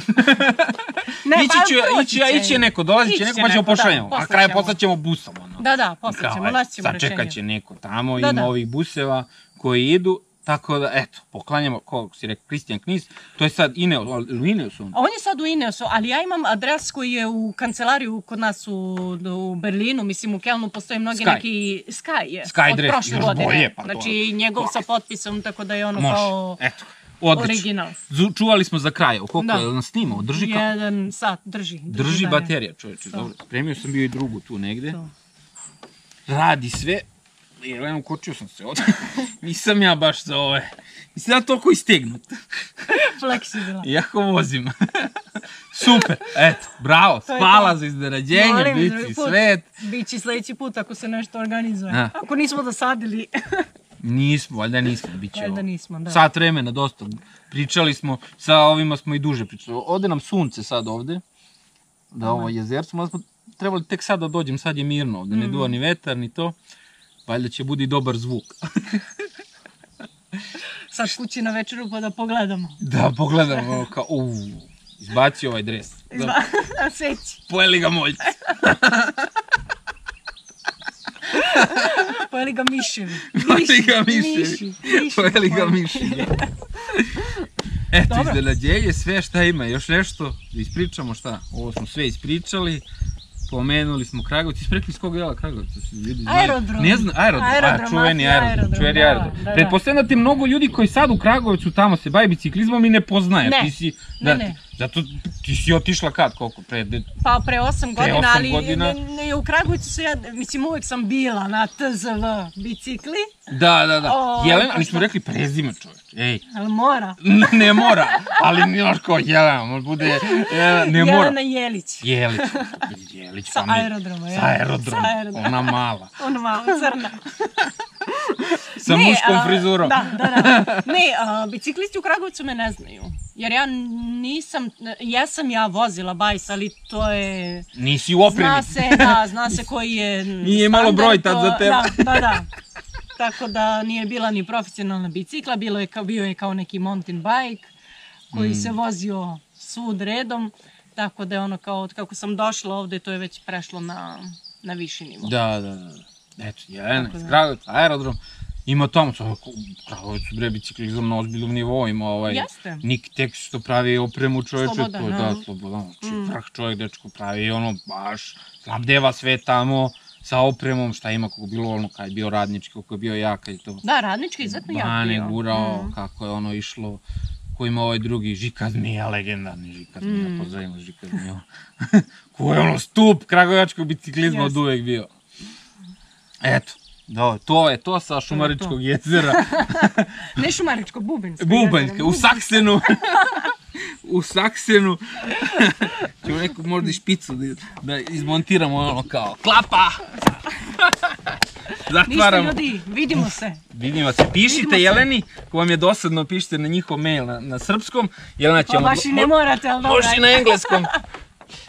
Ne, ići, pa će, proći ići, će. ići će neko, dolazit će neko, pa ćemo neko, da. A poslaćemo. kraj poslaćemo busom. Ono. Da, da, posle ćemo, Kao, naći ćemo sad čekat rešenje. će neko tamo, Da, ima da. ovih buseva koji idu, tako da, eto, poklanjamo, kako si rekao, Kristijan Knis, to je sad Ineos, ali u Ineosu on. Je sad u Ineosu, ali ja imam adres koji je u kancelariju kod nas u, u Berlinu, mislim u Kelnu postoje mnogi Sky. neki Sky je. Sky od dres, prošle još godine. bolje, pa to- znači njegov sa potpisom, tako da je ono Može, kao eto, odlično. original. Čuvali smo za kraj, o koliko Da. je nas snimao, drži kao... Jedan sat, drži. Drži dalje. baterija, čovječe, To. dobro. Spremio sam bio i drugu tu negde. To. Radi sve. Jelena, ukočio sam se ovdje. Nisam ja baš za ove. Nisam ja toliko istegnut. Fleksibilan. Iako vozim. Super, eto, bravo, hvala za iznenađenje, Molim, bici drugi put. svet. Bići sljedeći put ako se nešto organizuje. A. Ako nismo dosadili. Nismo, valjda nismo, bit će Valjda nismo, da. Sat vremena dosta, pričali smo, sa ovima smo i duže pričali. Ode nam sunce sad ovde, da ovo jezercu, možda smo trebali tek sad da dođem, sad je mirno ovde, ne Mm. duva ni vetar, ni to. Valjda će budi dobar zvuk. Sad kući na večeru pa da pogledamo. da, pogledam, ono kao, uuu, izbaci ovaj dres. Da, Izba... Seći. pojeli ga moljci. Pojeli ga miševi. Pojeli ga miševi. Pojeli ga miši. da. Eto, iznenađenje, sve šta ima, još nešto, da ispričamo šta, ovo smo sve ispričali, pomenuli smo Kragovic, isprekli s kog dela Kragovica, se ljudi znaju. Aerodrom. Ne znam, aerodrom, Aerodrom, a, čuveni aerodrom, aerodrom, čuveni da, aerodrom. da, da. Pretpostavljam da ti mnogo ljudi koji sad u Kragovicu tamo se bavi biciklizmom i ne poznaje, Ne, ti si, ne, da, ne. Zato ti si otišla kad, koliko, pre, de- Pa pre 8 godina, osam ali godina. Ne, ne, u Kragujevcu su ja, mislim uvek sam bila na TZV bicikli, da, da, da, O, Jelena, pa mi smo rekli prezime čovječ, ej, ali mora. ne, ne mora, ali nije kao Jelena, može bude, Jelena, ne mora. Jelena Jelić. Jelić, Jelić, Sa pa aerodroma, Sa ja. aerodroma, Sa aerodroma. ona mala, Ono malo crna. sa Ne, muškom a, frizurom. Da, da, da. Ne, a, biciklisti u Kragujevcu me ne znaju. Jer ja nisam, jesam ja vozila bajs, ali to je... Nisi u opremi. Zna se, da, zna se koji je Nije standard, broj tad za tebe. Da, da, da. Tako da nije bila ni profesionalna bicikla, bilo je kao, bio je kao neki mountain bike koji se Mm. vozio svud redom. Tako da je ono kao, od kako sam došla ovde, to je već prešlo na, na viši nivo. Da, da, da. Eto, Jelena, Tako iz da. Aerodrom. Ima tamo, u Kragujevcu bre biciklizam na ozbiljnom nivou, ima ovaj... Jeste. Nik tek što pravi opremu čoveče, Slobodan, to je, a? da, slobodan, znači Mm. vrh čovjek, dečko, pravi ono, baš, snabdeva sve tamo, sa opremom, šta ima, kako bilo ono, kad je bio radnički, kako je bio jak, kad je to Da, radnički izuzetno jak bane bio. gurao, Mm. kako je ono išlo, ko ima ovaj drugi, Žika Zmija, legendarni Žika Zmija, Mm. pozdravimo Žika Zmija. ko je ono stup kragujevačkog biciklizma od Jeste. uvek bio. Eto, da, to je to sa Šumaričkog jezera. Ne šumaričko, bubanjsko. Bubanjska, jezero, u Saksenu. u Saksenu. Ćemo neku možda i špicu da, da izmontiramo ono kao klapa. Ništa Zatvaramo. ljudi, vidimo se. Vidimo se. Pišite Vidimo se. Jeleni, ko vam je dosadno, pišite na njihov mail na, na srpskom. Jelena će Pa vam baš i ne morate, ali dobro. Može i na engleskom.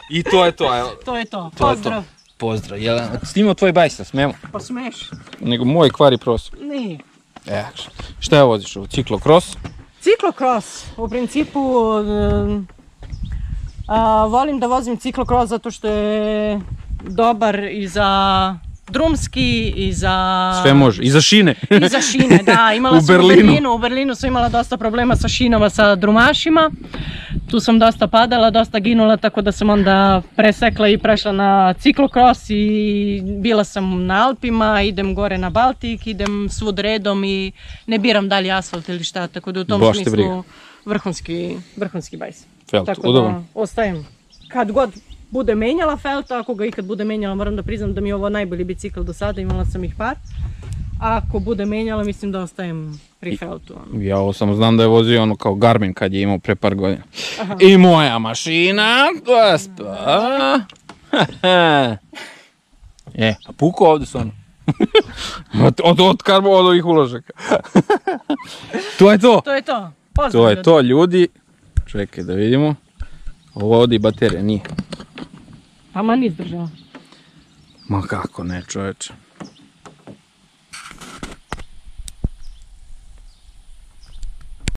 I to je to, evo. To je to. To je Pozdrav. to. Pozdrav, Jelena. Snimao tvoj bajsa, smemo. Pa smeš. Nego moj kvari prostor. Nije. E, šta je voziš ovo? Ciklokros? Ciklokros, u principu um, a, volim da vozim ciklokros zato što je dobar i za drumski i za... Sve može. I za šine. I za šine, da. Imala U sam Berlinu. u Berlinu. U Berlinu sam imala dosta problema sa šinama, sa drumašima. Tu sam dosta padala, dosta ginula, tako da sam onda presekla i prešla na ciklokros i bila sam na Alpima, idem gore na Baltik, idem svud redom i ne biram dalje asfalt ili šta, tako da u tom smislu briga. vrhunski, vrhunski bajs. Felt, Tako udoban. da ostajem. Kad god bude menjala felta, ako ga ikad bude menjala, moram da priznam da mi je ovo najbolji bicikl do sada, imala sam ih par. Ako bude menjala, mislim da ostajem pri feltu. ono. Ja ovo samo znam da je vozio ono kao Garmin kad je imao pre par godina. I moja mašina, gospa. e, a puko ovde su ono. od, od, od, karbo, od ovih uložaka. to je to. To je to. Pozdrav, To je to, ljudi. Čekaj da vidimo. Ovo ovdje i baterija nije. Man izdržala. Ma kako ne, čoveče.